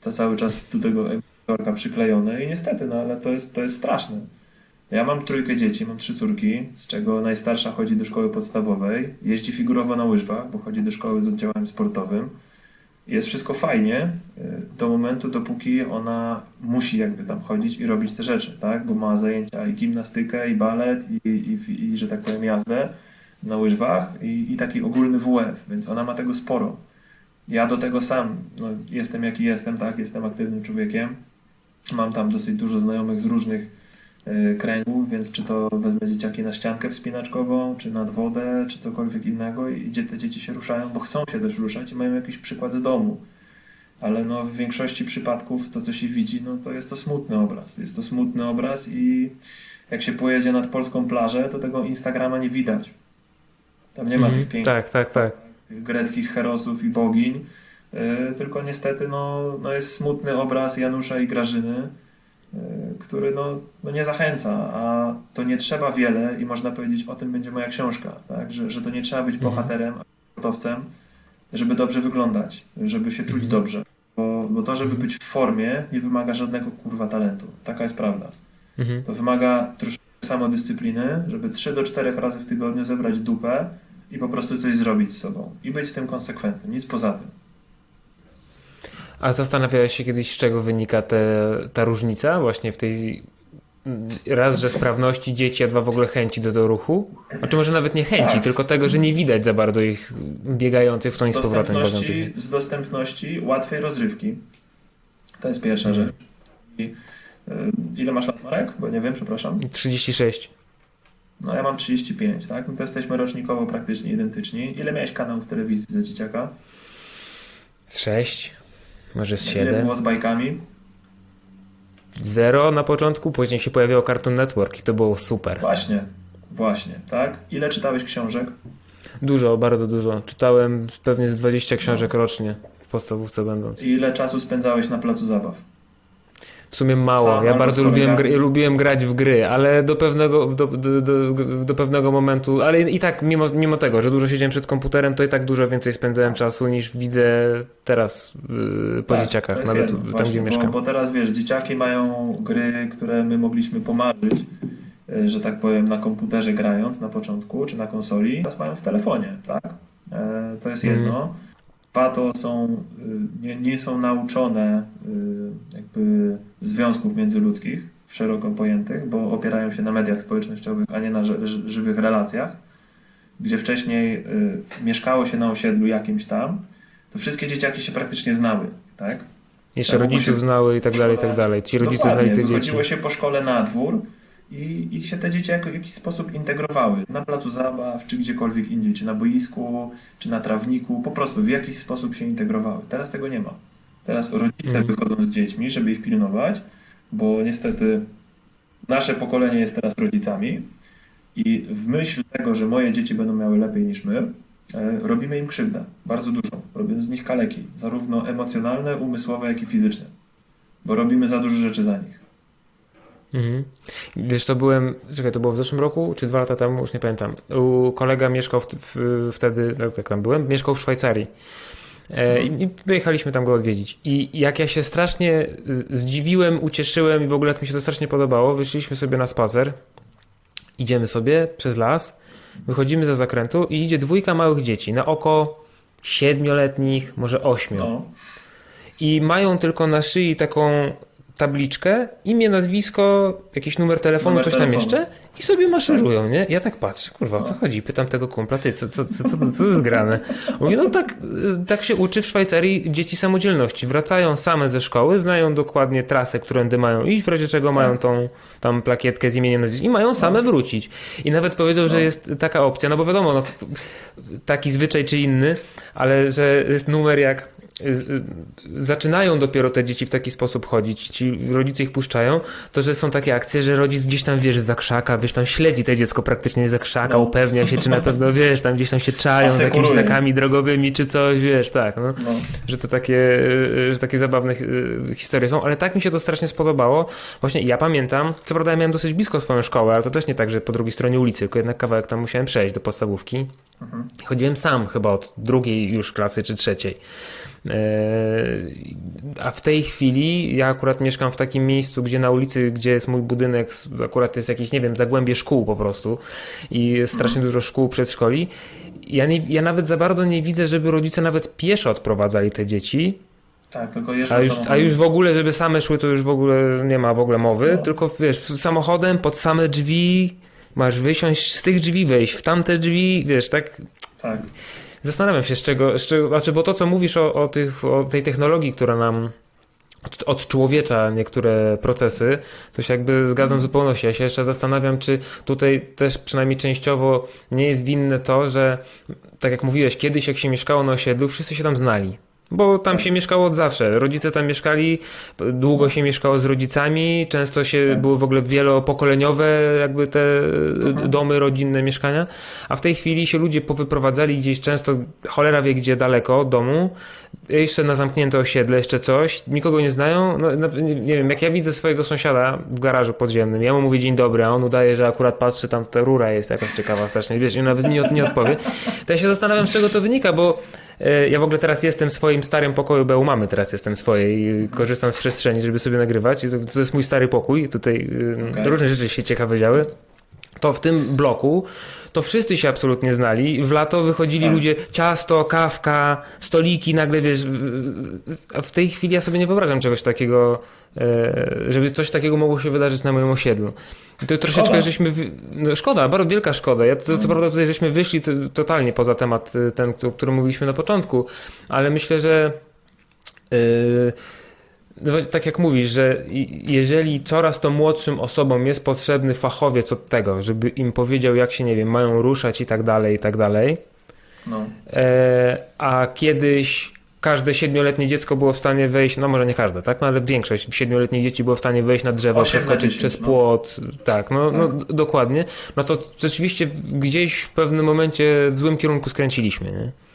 To cały czas do tego torka przyklejone i niestety, no ale to jest, to jest straszne. Ja mam trójkę dzieci, mam trzy córki, z czego najstarsza chodzi do szkoły podstawowej, jeździ figurowo na łyżwach, bo chodzi do szkoły z oddziałem sportowym. Jest wszystko fajnie y, do momentu, dopóki ona musi jakby tam chodzić i robić te rzeczy, tak? Bo ma zajęcia i gimnastykę, i balet, i, i, i że tak powiem jazdę na łyżwach i, i taki ogólny WF, więc ona ma tego sporo. Ja do tego sam no, jestem jaki jestem, tak? Jestem aktywnym człowiekiem Mam tam dosyć dużo znajomych z różnych e, kręgów, więc czy to wezmę dzieciaki na ściankę wspinaczkową, czy nad wodę, czy cokolwiek innego i gdzie te dzieci się ruszają, bo chcą się też ruszać i mają jakiś przykład z domu. Ale no w większości przypadków to, co się widzi, no to jest to smutny obraz. Jest to smutny obraz i jak się pojedzie nad polską plażę, to tego Instagrama nie widać. Tam nie ma mm, tych pięknych tak, tak, tak. greckich herosów i bogiń, E, tylko niestety no, no jest smutny obraz Janusza i Grażyny, który no, no nie zachęca, a to nie trzeba wiele i można powiedzieć, o tym będzie moja książka, tak? że, że to nie trzeba być mhm. bohaterem, sportowcem, żeby dobrze wyglądać, żeby się czuć mhm. dobrze. Bo bo to, żeby być w formie, nie wymaga żadnego kurwa talentu. Taka jest prawda. Mhm. To wymaga troszkę samodyscypliny, żeby 3 do 4 razy w tygodniu zebrać dupę i po prostu coś zrobić z sobą. I być z tym konsekwentnym. Nic poza tym. A zastanawiałeś się kiedyś, z czego wynika te, ta różnica właśnie w tej raz, że sprawności dzieci, a dwa w ogóle chęci do, do ruchu? A czy może nawet nie chęci, Tak. tylko tego, że nie widać za bardzo ich biegających w tą i z powrotem. chodzących. z dostępności łatwej rozrywki. To jest pierwsza rzecz. I, y, ile masz lat, Marek? Bo nie wiem, przepraszam. 36. No ja mam 35, tak? No to jesteśmy rocznikowo praktycznie identyczni. Ile miałeś kanał w telewizji za dzieciaka? Z 6, może Ile 7. było z bajkami? Zero na początku, później się pojawiał Cartoon Network i to było super. Właśnie, właśnie, tak? Ile czytałeś książek? Dużo, bardzo dużo. Czytałem pewnie z 20 książek rocznie w podstawówce będąc. I ile czasu spędzałeś na placu zabaw? W sumie mało. Ja bardzo lubiłem, gry, lubiłem grać w gry, ale do pewnego, do, do, do, do pewnego momentu, ale i tak mimo, mimo tego, że dużo siedziałem przed komputerem, to i tak dużo więcej spędzałem czasu niż widzę teraz yy, po Tak, dzieciakach, nawet jedno, tam właśnie, gdzie bo, mieszkam. Bo teraz wiesz, dzieciaki mają gry, które my mogliśmy pomarzyć, y, że tak powiem, na komputerze grając na początku, czy na konsoli, teraz mają w telefonie, tak? E, To jest Mhm. jedno. Dwa to są, y, nie, nie są nauczone y, jakby związków międzyludzkich, szeroko pojętych, bo opierają się na mediach społecznościowych, a nie na ży- ży- żywych relacjach, gdzie wcześniej y, mieszkało się na osiedlu jakimś tam, to wszystkie dzieciaki się praktycznie znały, tak? Jeszcze tak, rodziców znały i tak dalej, i tak dalej. Ci rodzice znali te dzieci. Wychodziło się po szkole na dwór i, i się te dzieci jako, w jakiś sposób integrowały. Na placu zabaw, czy gdziekolwiek indziej, czy na boisku, czy na trawniku, po prostu w jakiś sposób się integrowały. Teraz tego nie ma. Teraz rodzice Mhm. wychodzą z dziećmi, żeby ich pilnować, bo niestety nasze pokolenie jest teraz rodzicami i w myśl tego, że moje dzieci będą miały lepiej niż my, e, robimy im krzywdę, bardzo dużo. Robimy z nich kaleki, zarówno emocjonalne, umysłowe, jak i fizyczne, bo robimy za dużo rzeczy za nich. Mhm. Wiesz, to byłem, czekaj, to było w zeszłym roku, czy dwa lata temu, już nie pamiętam. U kolega mieszkał w, w, wtedy, jak jak tam byłem, mieszkał w Szwajcarii. E, I i wyjechaliśmy tam go odwiedzić. I jak ja się strasznie zdziwiłem, ucieszyłem i w ogóle jak mi się to strasznie podobało, wyszliśmy sobie na spacer, idziemy sobie przez las, wychodzimy za zakrętu i idzie dwójka małych dzieci, na oko siedmioletnich, może ośmiu. No, I mają tylko na szyi taką tabliczkę, imię, nazwisko, jakiś numer telefonu, Numer coś tam telefonu. jeszcze i sobie maszerują, nie? Ja tak patrzę, kurwa, o co chodzi? Pytam tego kumpla, ty, co, co, co, co, co jest grane? Mówi, no tak, y, tak się uczy w Szwajcarii dzieci samodzielności. Wracają same ze szkoły, znają dokładnie trasę, którędy mają iść, w razie czego mają tą tam plakietkę z imieniem, nazwiskiem i mają same wrócić. I nawet powiedział, że jest taka opcja, no bo wiadomo, no, taki zwyczaj czy inny, ale że jest numer jak zaczynają dopiero te dzieci w taki sposób chodzić, ci rodzice ich puszczają, to że są takie akcje, że rodzic gdzieś tam, wiesz, za krzaka, wiesz, tam śledzi to dziecko praktycznie za krzaka, No. upewnia się, czy na pewno, wiesz, tam gdzieś tam się czają z jakimiś znakami drogowymi, czy coś, wiesz, tak, no no. że to takie, że takie zabawne y, historie są, ale tak mi się to strasznie spodobało. Właśnie ja pamiętam, co prawda ja miałem dosyć blisko swoją szkołę, ale to też nie tak, że po drugiej stronie ulicy, tylko jednak kawałek tam musiałem przejść do podstawówki. Mhm. Chodziłem sam chyba od drugiej już klasy czy trzeciej. Eee, A w tej chwili ja akurat mieszkam w takim miejscu, gdzie na ulicy, gdzie jest mój budynek, akurat jest jakieś, nie wiem, zagłębie szkół po prostu i jest strasznie dużo szkół, przedszkoli. Ja, nie, ja nawet za bardzo nie widzę, żeby rodzice nawet pieszo odprowadzali te dzieci, Tak, tylko jeszcze a już, a już w ogóle, żeby same szły, to już w ogóle nie ma w ogóle mowy, No. tylko wiesz, samochodem pod same drzwi masz wysiąść, z tych drzwi wejść, w tamte drzwi, wiesz, tak Tak. Zastanawiam się, z czego, z czego znaczy, bo to, co mówisz o, o, tych, o tej technologii, która nam od, odczłowiecza niektóre procesy, to się jakby zgadzam w zupełności. Ja się jeszcze zastanawiam, czy tutaj też przynajmniej częściowo nie jest winne to, że tak jak mówiłeś, kiedyś jak się mieszkało na osiedlu, wszyscy się tam znali. Bo tam Tak. się mieszkało od zawsze. Rodzice tam mieszkali, długo się mieszkało z rodzicami, często się Tak. były w ogóle wielopokoleniowe jakby te Mhm. domy, rodzinne mieszkania, a w tej chwili się ludzie powyprowadzali gdzieś często, cholera wie gdzie daleko od domu, jeszcze na zamknięte osiedle, jeszcze coś, nikogo nie znają, no, no, nie, wiem, jak ja widzę swojego sąsiada w garażu podziemnym, ja mu mówię dzień dobry, a on udaje, że akurat patrzy, tam ta rura jest jakaś ciekawa strasznie, wiesz, i nawet nie, nie odpowie, to ja się zastanawiam, z czego to wynika, bo ja w ogóle teraz jestem w swoim starym pokoju, bo u mamy teraz jestem swojej, korzystam z przestrzeni, żeby sobie nagrywać. To, to jest mój stary pokój, tutaj e, okay. różne rzeczy się ciekawe działy. To w tym bloku to wszyscy się absolutnie znali. W lato wychodzili tak. ludzie, ciasto, kawka, stoliki, nagle wiesz. A w tej chwili ja sobie nie wyobrażam czegoś takiego, e, żeby coś takiego mogło się wydarzyć na moim osiedlu. I to troszeczkę szkoda. żeśmy. No szkoda, bardzo wielka szkoda. Ja to, co mhm. prawda tutaj żeśmy wyszli totalnie poza temat e, ten, o którym mówiliśmy na początku, ale myślę, że. Yy, tak jak mówisz, że jeżeli coraz to młodszym osobom jest potrzebny fachowiec od tego, żeby im powiedział, jak się, nie wiem, mają ruszać i tak dalej, i tak dalej, no. e, a kiedyś każde siedmioletnie dziecko było w stanie wejść, no może nie każde, tak, no ale większość siedmioletnich dzieci było w stanie wejść na drzewo, przeskoczyć przez no. płot, no. tak, no, tak. no dokładnie, no to rzeczywiście gdzieś w pewnym momencie w złym kierunku skręciliśmy, nie?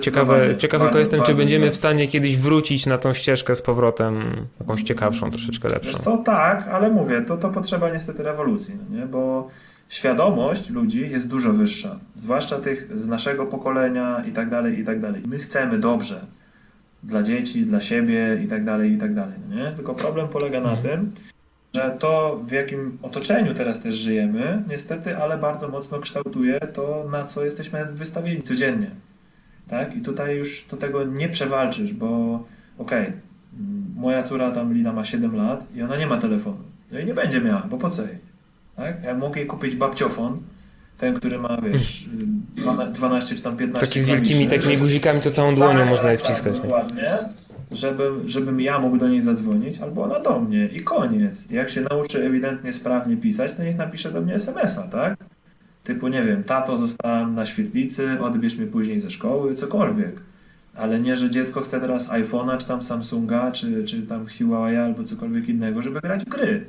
Ciekawe, ciekawy tylko jestem, czy będziemy w stanie kiedyś wrócić na tą ścieżkę z powrotem, jakąś ciekawszą, troszeczkę lepszą. Wiesz co, tak, ale mówię, to, to potrzeba niestety rewolucji, no nie? bo świadomość ludzi jest dużo wyższa, zwłaszcza tych z naszego pokolenia i tak dalej, i tak dalej. My chcemy dobrze dla dzieci, dla siebie i tak dalej, i tak dalej, no nie? Tylko problem polega na mhm. tym, że to w jakim otoczeniu teraz też żyjemy, niestety, ale bardzo mocno kształtuje to, na co jesteśmy wystawieni codziennie. Tak? I tutaj już do tego nie przewalczysz, bo okej, okay, moja córa tam Lina ma 7 lat i ona nie ma telefonu. No i nie będzie miała, bo po co jej? Tak? Ja mogę jej kupić babciofon, ten, który ma, wiesz, 12 czy tam 15 Taki z wielkimi takimi guzikami, to całą dłonią tak, można je tak, wciskać. Tak, dokładnie. Żebym, żebym ja mógł do niej zadzwonić, albo ona do mnie i koniec. Jak się nauczy ewidentnie sprawnie pisać, to niech napisze do mnie SMS-a, tak? Typu, nie wiem, tato, zostałem na świetlicy, odbierz mnie później ze szkoły, cokolwiek. Ale nie, że dziecko chce teraz iPhone'a, czy tam Samsunga, czy, czy tam Huawei albo cokolwiek innego, żeby grać w gry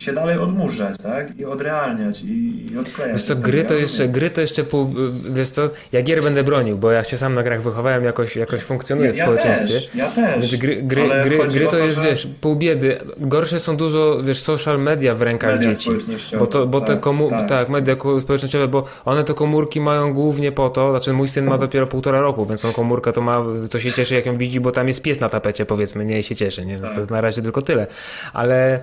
się dalej odmurzać, tak? I odrealniać i, i odklejać. Wiesz co, gry to jeszcze, gry to jeszcze pół, wiesz co, ja gier będę bronił, bo ja się sam na grach wychowałem, jakoś, jakoś funkcjonuję w ja społeczeństwie. Też, ja też. Więc gry, gry, gry, gry to, to jest, że... wiesz, pół biedy. Gorsze są dużo, wiesz, social media w rękach media dzieci. Bo, to, bo tak, te komu tak. tak, media społecznościowe, bo one te komórki mają głównie po to, znaczy mój syn ma dopiero półtora roku, więc on komórkę to ma, to się cieszy jak ją widzi, bo tam jest pies na tapecie, powiedzmy, nie się cieszy, nie? Więc tak. to jest na razie tylko tyle. Ale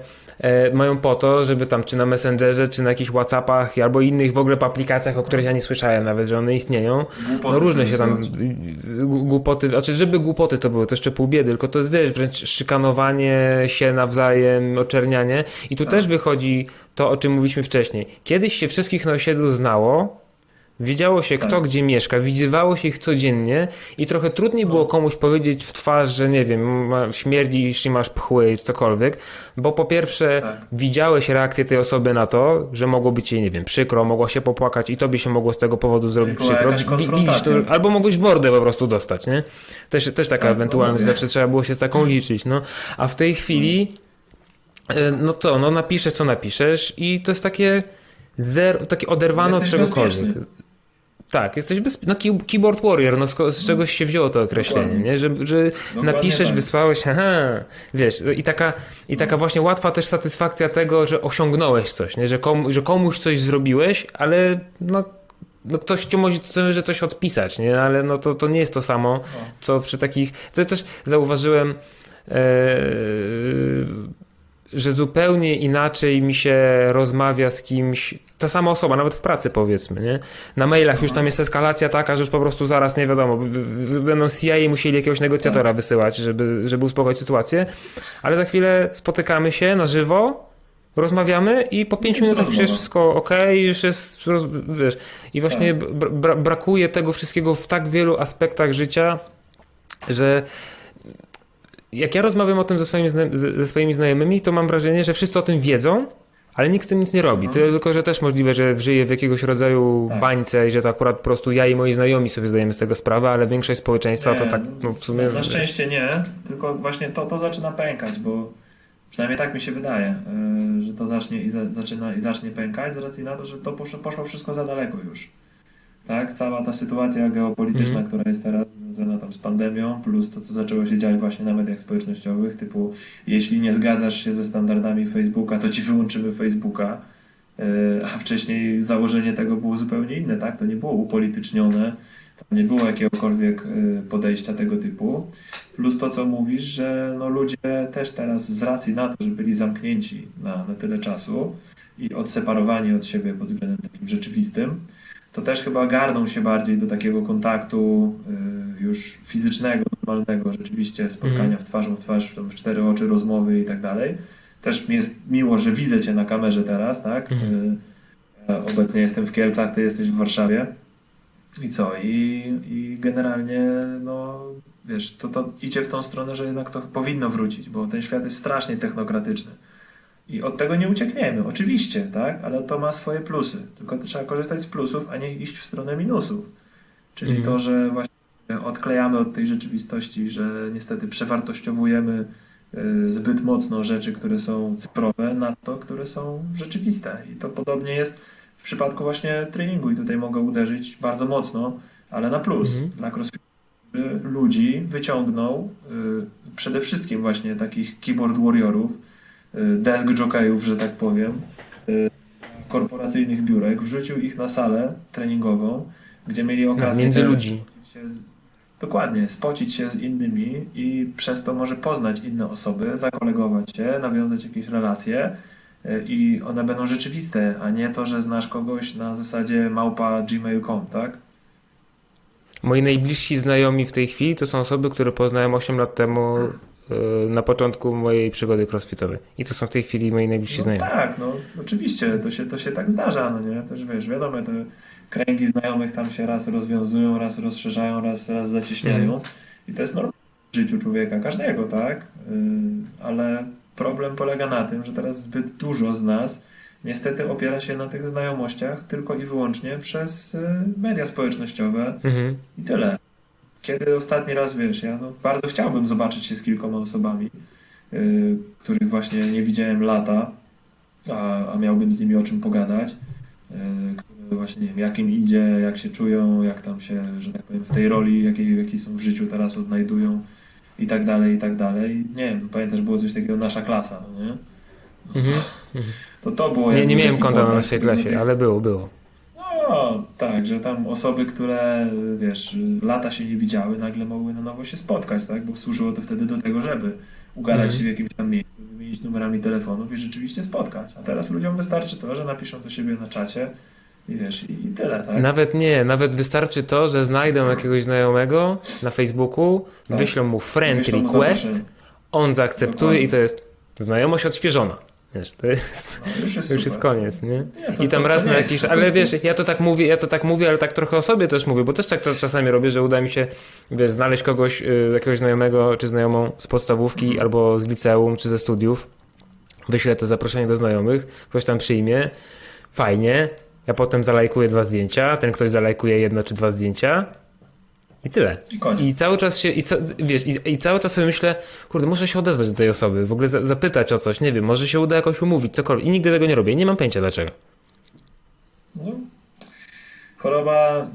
mają po to, żeby tam czy na Messengerze, czy na jakichś Whatsappach, albo innych w ogóle aplikacjach, o których ja nie słyszałem nawet, że one istnieją. Głupoty no różne się tam głupoty, znaczy żeby głupoty to były, to jeszcze pół biedy, tylko to jest wiesz, wręcz szykanowanie się nawzajem, oczernianie i tu tak. też wychodzi to, o czym mówiliśmy wcześniej. Kiedyś się wszystkich na osiedlu znało, Wiedziało się, kto tak. gdzie mieszka, widywało się ich codziennie i trochę trudniej było komuś powiedzieć w twarz, że nie wiem, śmierdzisz i masz pchły czy cokolwiek, bo po pierwsze tak. widziałeś reakcję tej osoby na to, że mogło być jej, nie wiem, przykro, mogło się popłakać i tobie się mogło z tego powodu zrobić przykro. Widzisz to, albo mogłeś w mordę po prostu dostać, nie? Też, też taka tak, ewentualność, no, zawsze trzeba było się z taką liczyć, no. A w tej chwili, e, no to, no napiszesz co napiszesz i to jest takie zero, takie oderwane od czegokolwiek. Bezpieczny. Tak, jesteś bez... no, keyboard warrior, no z, z czegoś się wzięło to określenie, nie? że, że napiszesz, tak. wysłałeś, aha, wiesz, i taka, i taka właśnie łatwa też satysfakcja tego, że osiągnąłeś coś, nie? Że, komu, że komuś coś zrobiłeś, ale no, no ktoś ci może że coś odpisać, nie? ale no to, to nie jest to samo, co przy takich, to też zauważyłem, e, że zupełnie inaczej mi się rozmawia z kimś, ta sama osoba, nawet w pracy powiedzmy, nie? Na mailach już tam jest eskalacja taka, że już po prostu zaraz nie wiadomo, będą CIA musieli jakiegoś negocjatora wysyłać, żeby, żeby uspokoić sytuację, ale za chwilę spotykamy się na żywo, rozmawiamy i po pięciu minutach już jest wszystko ok, już jest, wiesz, i właśnie tak. bra brakuje tego wszystkiego w tak wielu aspektach życia, że jak ja rozmawiam o tym ze swoimi, ze swoimi znajomymi, to mam wrażenie, że wszyscy o tym wiedzą, ale nikt z tym nic nie robi. Mhm. Tylko, że też możliwe, że żyję w jakiegoś rodzaju tak. bańce i że to akurat po prostu ja i moi znajomi sobie zdajemy z tego sprawę, ale większość społeczeństwa nie, to tak no, w sumie... Na szczęście nie, tylko właśnie to, to zaczyna pękać, bo przynajmniej tak mi się wydaje, y, że to zacznie i, za, zaczyna, i zacznie pękać z racji na to, że to poszło, poszło wszystko za daleko już. Tak? Cała ta sytuacja geopolityczna, mm. która jest teraz związana tam z pandemią, plus to, co zaczęło się dziać właśnie na mediach społecznościowych, typu jeśli nie zgadzasz się ze standardami Facebooka, to ci wyłączymy Facebooka, e, a wcześniej założenie tego było zupełnie inne, tak? To nie było upolitycznione, Tam nie było jakiegokolwiek y, podejścia tego typu. Plus to, co mówisz, że no ludzie też teraz z racji na to, że byli zamknięci na, na tyle czasu i odseparowani od siebie pod względem takim rzeczywistym, to też chyba garną się bardziej do takiego kontaktu y, już fizycznego, normalnego, rzeczywiście spotkania mm. w twarzą w twarz, w cztery oczy, rozmowy i tak dalej. Też mi jest miło, że widzę Cię na kamerze teraz, tak? Mm. Obecnie jestem w Kielcach, Ty jesteś w Warszawie. I co? I, i generalnie, no wiesz, to, to idzie w tą stronę, że jednak to powinno wrócić, bo ten świat jest strasznie technokratyczny. I od tego nie uciekniemy, oczywiście, tak? Ale to ma swoje plusy. Tylko trzeba korzystać z plusów, a nie iść w stronę minusów. Czyli mm. to, że właśnie odklejamy od tej rzeczywistości, że niestety przewartościowujemy y, zbyt mocno rzeczy, które są cyfrowe, na to, które są rzeczywiste. I to podobnie jest w przypadku właśnie treningu. I tutaj mogę uderzyć bardzo mocno, ale na plus. Mm. Dla crossfit ludzi wyciągnął y, przede wszystkim właśnie takich keyboard warriorów, desk jockeyów, że tak powiem, y, korporacyjnych biurek, wrzucił ich na salę treningową, gdzie mieli okazję między ludzi. Się, dokładnie, spocić się z innymi i przez to może poznać inne osoby, zakolegować się, nawiązać jakieś relacje y, i one będą rzeczywiste, a nie to, że znasz kogoś na zasadzie małpa gmail.com, tak? Moi najbliżsi znajomi w tej chwili to są osoby, które poznałem 8 lat temu na początku mojej przygody crossfitowej. I to są w tej chwili moi najbliżsi no znajomi. Tak, no oczywiście, to się, to się tak zdarza, no nie? Też wiesz, wiadomo, te kręgi znajomych tam się raz rozwiązują, raz rozszerzają, raz, raz zacieśniają mm. i to jest normalne w życiu człowieka, każdego, tak? Y, ale problem polega na tym, że teraz zbyt dużo z nas niestety opiera się na tych znajomościach tylko i wyłącznie przez y, media społecznościowe mm -hmm. i tyle. Kiedy ostatni raz, wiesz, ja no, bardzo chciałbym zobaczyć się z kilkoma osobami, yy, których właśnie nie widziałem lata, a, a miałbym z nimi o czym pogadać, yy, które właśnie, nie wiem, jak im idzie, jak się czują, jak tam się, że tak powiem, w tej roli, jakiej, jakiej są w życiu teraz odnajdują i tak dalej, i tak dalej. Nie wiem, pamiętasz, było coś takiego, nasza klasa, no nie? No to, to, to było... Nie, nie miałem konta na naszej klasie, ale było, było. No, tak, że tam osoby, które wiesz, lata się nie widziały, nagle mogły na nowo się spotkać, tak? Bo służyło to wtedy do tego, żeby ugadać mm. się w jakimś tam miejscu, wymienić numerami telefonów i rzeczywiście spotkać. A teraz ludziom wystarczy to, że napiszą do siebie na czacie i wiesz, i, tyle, tak? Nawet nie, nawet wystarczy to, że znajdą jakiegoś znajomego na Facebooku, tak. wyślą mu friend wyślą request, mu on zaakceptuje Dokładnie. i to jest znajomość odświeżona. Wiesz, to jest, no, już, jest, już jest koniec, nie? nie I tam raz na jakiś, ale wiesz, ja to tak mówię, ja to tak mówię, ale tak trochę o sobie też mówię, bo też tak czasami robię, że uda mi się, wiesz, znaleźć kogoś, y, jakiegoś znajomego czy znajomą z podstawówki mhm. albo z liceum czy ze studiów. Wyślę to zaproszenie do znajomych, ktoś tam przyjmie, fajnie, ja potem zalajkuję dwa zdjęcia, ten ktoś zalajkuje jedno czy dwa zdjęcia i tyle. I, I cały czas się, i, ca, wiesz, i, i, cały czas sobie myślę, kurde, muszę się odezwać do tej osoby, w ogóle za, zapytać o coś, nie wiem, może się uda jakoś umówić, cokolwiek. I nigdy tego nie robię, nie mam pojęcia dlaczego. No, choroba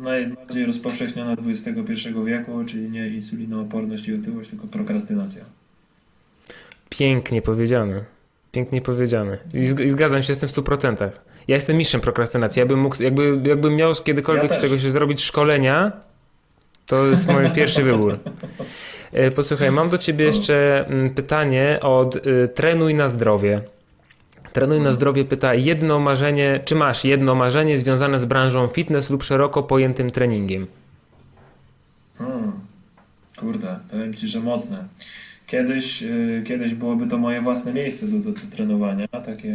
najbardziej rozpowszechniona XXI wieku, czyli nie insulinooporność i otyłość, tylko prokrastynacja. Pięknie powiedziane. Pięknie powiedziane. I, zgadzam się, jestem w 100%. Ja jestem mistrzem prokrastynacji. Ja bym mógł, jakby, jakbym miał kiedykolwiek ja z czegoś zrobić szkolenia, to jest mój pierwszy wybór. E, posłuchaj, mam do ciebie jeszcze mm, pytanie od y, Trenuj na zdrowie. Trenuj na zdrowie pyta jedno marzenie, czy masz jedno marzenie związane z branżą fitness lub szeroko pojętym treningiem? Hmm, kurde, powiem ci, że mocne. Kiedyś, y, kiedyś byłoby to moje własne miejsce do, do, do trenowania, takie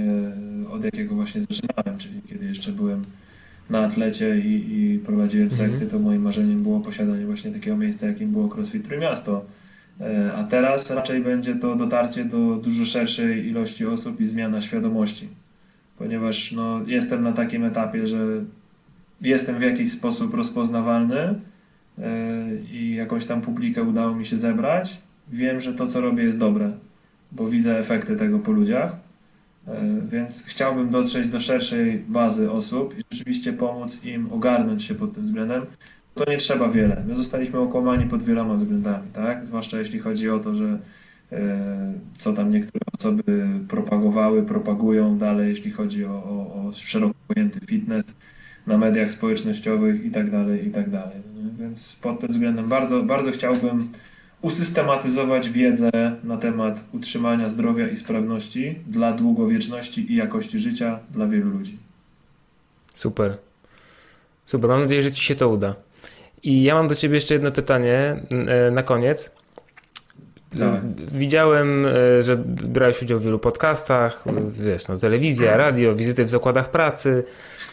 od jakiego właśnie zaczynałem, czyli kiedy jeszcze byłem na atlecie i, i prowadziłem mhm. sekcję, to moim marzeniem było posiadanie właśnie takiego miejsca, jakim było CrossFit Trójmiasto. E, a teraz raczej będzie to dotarcie do dużo szerszej ilości osób i zmiana świadomości. Ponieważ no, jestem na takim etapie, że jestem w jakiś sposób rozpoznawalny e, i jakąś tam publikę udało mi się zebrać. Wiem, że to, co robię, jest dobre, bo widzę efekty tego po ludziach więc chciałbym dotrzeć do szerszej bazy osób i rzeczywiście pomóc im ogarnąć się pod tym względem. To nie trzeba wiele. My zostaliśmy okłamani pod wieloma względami, tak? Zwłaszcza jeśli chodzi o to, że e, co tam niektóre osoby propagowały, propagują dalej, jeśli chodzi o, o, o szeroko pojęty fitness, na mediach społecznościowych i tak dalej, i tak dalej. Więc pod tym względem bardzo, bardzo chciałbym usystematyzować wiedzę na temat utrzymania zdrowia i sprawności dla długowieczności i jakości życia dla wielu ludzi. Super. Super, mam nadzieję, że Ci się to uda. I ja mam do Ciebie jeszcze jedno pytanie e, na koniec. Tak. Widziałem, e, że brałeś udział w wielu podcastach, wiesz, no, telewizja, radio, wizyty w zakładach pracy.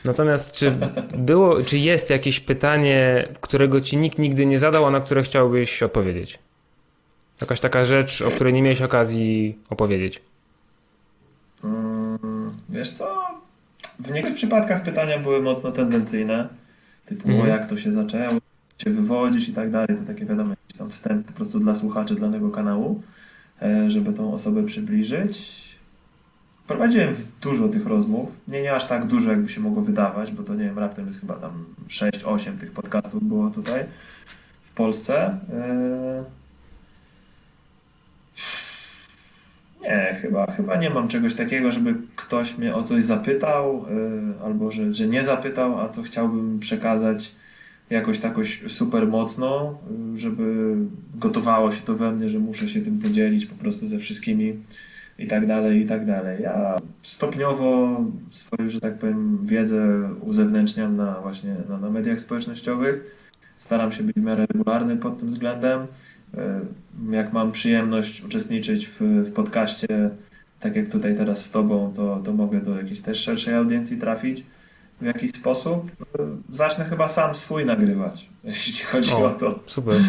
Natomiast czy [laughs] było, czy jest jakieś pytanie, którego ci nikt nigdy nie zadał, a na które chciałbyś odpowiedzieć? Jakaś taka rzecz, o której nie miałeś okazji opowiedzieć? Hmm, wiesz co? W niektórych przypadkach pytania były mocno tendencyjne. Typu, mm. jak to się zaczęło, się wywodzisz i tak dalej. To takie wiadomo, jakiś tam wstęp po prostu dla słuchaczy danego kanału, e, żeby tą osobę przybliżyć. Prowadziłem dużo tych rozmów. Nie, nie aż tak dużo, jakby się mogło wydawać, bo to nie wiem, raptem jest chyba tam 6-8 tych podcastów było tutaj w Polsce. E, nie, chyba, chyba nie mam czegoś takiego, żeby ktoś mnie o coś zapytał, e, albo że, że nie zapytał, a co chciałbym przekazać jakoś takoś super mocno, żeby gotowało się to we mnie, że muszę się tym podzielić po prostu ze wszystkimi i tak dalej, i tak dalej. Ja stopniowo swoją, że tak powiem, wiedzę uzewnętrzniam na właśnie na, na mediach społecznościowych. Staram się być w miarę regularny pod tym względem. E, jak mam przyjemność uczestniczyć w, w podcaście, tak jak tutaj teraz z Tobą, to, to mogę do jakiejś też szerszej audiencji trafić w jakiś sposób. Zacznę chyba sam swój nagrywać, [laughs] jeśli chodzi o, o to. Super.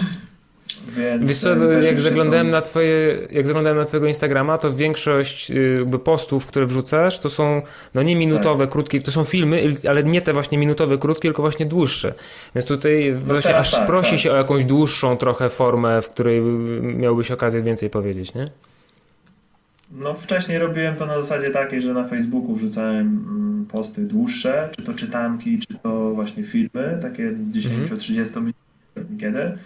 Więc Wiesz co, jak zaglądałem, na twoje, jak zaglądałem na twojego Instagrama, to większość y, jakby postów, które wrzucasz, to są no nie minutowe, tak. krótkie, to są filmy, ale nie te właśnie minutowe, krótkie, tylko właśnie dłuższe. Więc tutaj no właśnie aż tak, prosi tak. się o jakąś dłuższą trochę formę, w której miałbyś okazję więcej powiedzieć, nie? No wcześniej robiłem to na zasadzie takiej, że na Facebooku wrzucałem mm, posty dłuższe, czy to czytanki, czy to właśnie filmy, takie 10-30 minut kiedy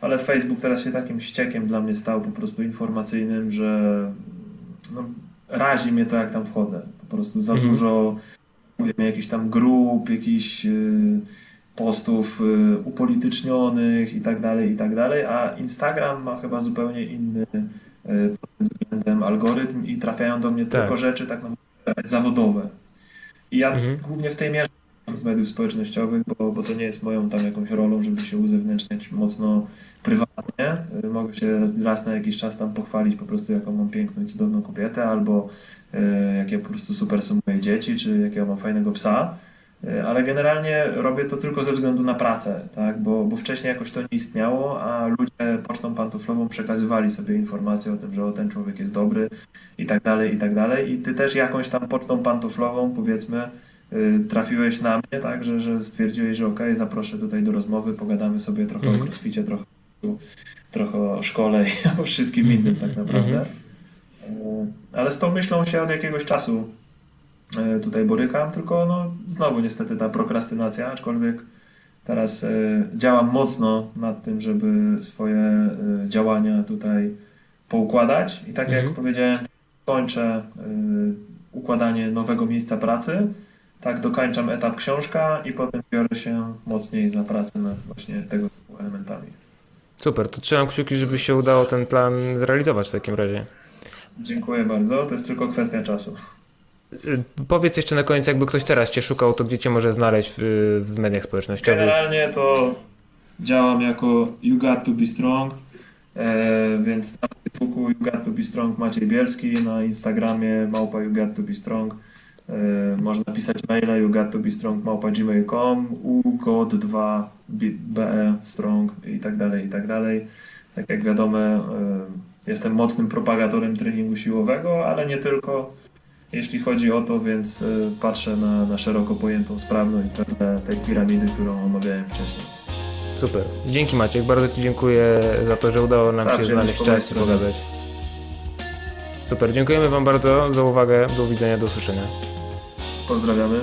ale Facebook teraz się takim ściekiem dla mnie stał po prostu informacyjnym, że no, razi mnie to, jak tam wchodzę. Po prostu za mhm. dużo jakichś tam grup, jakichś y, postów y, upolitycznionych i tak dalej, i tak dalej, a Instagram ma chyba zupełnie inny y, pod tym względem algorytm i trafiają do mnie tak. tylko rzeczy tak naprawdę zawodowe. I ja mhm. głównie w tej mierze z mediów społecznościowych, bo, bo to nie jest moją tam jakąś rolą, żeby się uzewnętrzniać mocno prywatnie. Y, mogę się raz na jakiś czas tam pochwalić po prostu, jaką mam piękną i cudowną kobietę, albo y, jakie po prostu super są moje dzieci, czy jakiego mam fajnego psa. Y, ale generalnie robię to tylko ze względu na pracę, tak? bo, bo wcześniej jakoś to nie istniało, a ludzie pocztą pantoflową przekazywali sobie informacje o tym, że o, ten człowiek jest dobry i tak dalej, i tak dalej. I ty też jakąś tam pocztą pantoflową, powiedzmy, trafiłeś na mnie, tak, że, że stwierdziłeś, że okej, okay, zaproszę tutaj do rozmowy, pogadamy sobie trochę -hmm. o mhm. crossficie, trochę trochę o szkole i o wszystkim innym tak naprawdę. E, ale z tą myślą się od jakiegoś czasu e, tutaj borykam, tylko no, znowu niestety ta prokrastynacja, aczkolwiek teraz e, działam mocno nad tym, żeby swoje działania tutaj poukładać i tak mhm. jak powiedziałem, kończę układanie nowego miejsca pracy, tak dokończam etap książka i potem biorę się mocniej za pracę nad właśnie tego elementami. Super, to trzymam kciuki, żeby się udało ten plan zrealizować w takim razie. Dziękuję bardzo, to jest tylko kwestia czasu. Y, powiedz jeszcze na koniec, jakby ktoś teraz Cię szukał, to gdzie Cię może znaleźć w, w mediach społecznościowych? Generalnie to działam jako You Got To Be Strong, e, więc na Facebooku You Got To Be Strong Maciej Bielski, na Instagramie małpa You Got To Be Strong. E, można pisać maila you got to be strong gmail.com, ugod2 be strong i tak dalej, i tak dalej. Tak jak wiadomo, e, jestem mocnym propagatorem treningu siłowego, ale nie tylko jeśli chodzi o to, więc e, patrzę na, na szeroko pojętą sprawność tej piramidy, którą omawiałem wcześniej. Super. Dzięki Maciek, bardzo Ci dziękuję za to, że udało nam tak, się znaleźć czas i pogadać. Super, dziękujemy Wam bardzo za uwagę. Do widzenia, do usłyszenia. Pozdrawiamy.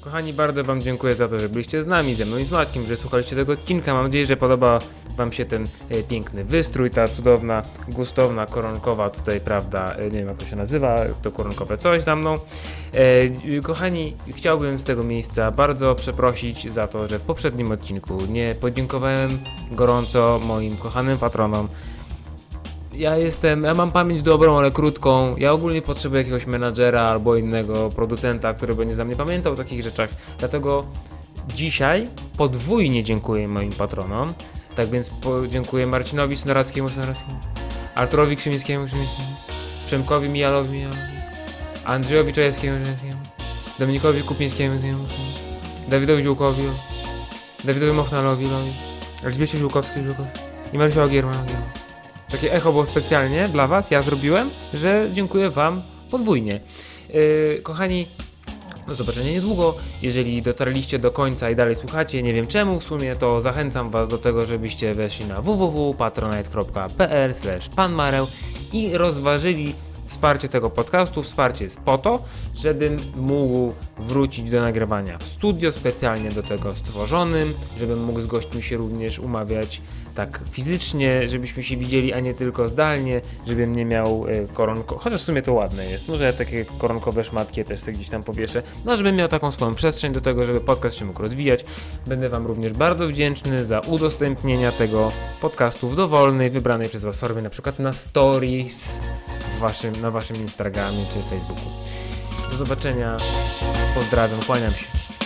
Kochani, bardzo Wam dziękuję za to, że byliście z nami, ze mną i z Maćkiem, że słuchaliście tego odcinka. Mam nadzieję, że podoba Wam się ten e, piękny wystrój, ta cudowna, gustowna, koronkowa tutaj, prawda, e, nie wiem jak to się nazywa, to koronkowe coś za mną. E, kochani, chciałbym z tego miejsca bardzo przeprosić za to, że w poprzednim odcinku nie podziękowałem gorąco moim kochanym patronom, ja jestem, ja mam pamięć dobrą, ale krótką. Ja ogólnie potrzebuję jakiegoś menadżera albo innego producenta, który będzie za mnie pamiętał o takich rzeczach. Dlatego dzisiaj podwójnie dziękuję moim patronom. Tak więc dziękuję Marcinowi Snorackiemu, Snorackiemu, Arturowi Krzymińskiemu, Krzymińskiemu, Przemkowi Mijalowi, Mijalowi, Andrzejowi Czajewskiemu, Czajewskiemu, Dominikowi Kupińskiemu, Dawidowi Ziółkowi, Dawidowi Mochnalowi, Elżbiecie Ziółkowskiej, Ziółkowskiej i Marysiowi Giermanowi. Takie echo było specjalnie dla Was, ja zrobiłem, że dziękuję Wam podwójnie. Yy, kochani, do zobaczenia niedługo. Jeżeli dotarliście do końca i dalej słuchacie, nie wiem czemu w sumie, to zachęcam Was do tego, żebyście weszli na www.patronite.pl panmareł i rozważyli wsparcie tego podcastu. Wsparcie jest po to, żebym mógł wrócić do nagrywania w studio specjalnie do tego stworzonym, żebym mógł z gośćmi się również umawiać tak fizycznie, żebyśmy się widzieli, a nie tylko zdalnie, żebym nie miał e, koronko, chociaż w sumie to ładne jest, może ja takie koronkowe szmatki też sobie gdzieś tam powieszę, no żebym miał taką swoją przestrzeń do tego, żeby podcast się mógł rozwijać. Będę Wam również bardzo wdzięczny za udostępnienia tego podcastu w dowolnej, wybranej przez Was formie, na przykład na stories, waszym, na Waszym Instagramie czy Facebooku. Do zobaczenia, pozdrawiam, kłaniam się.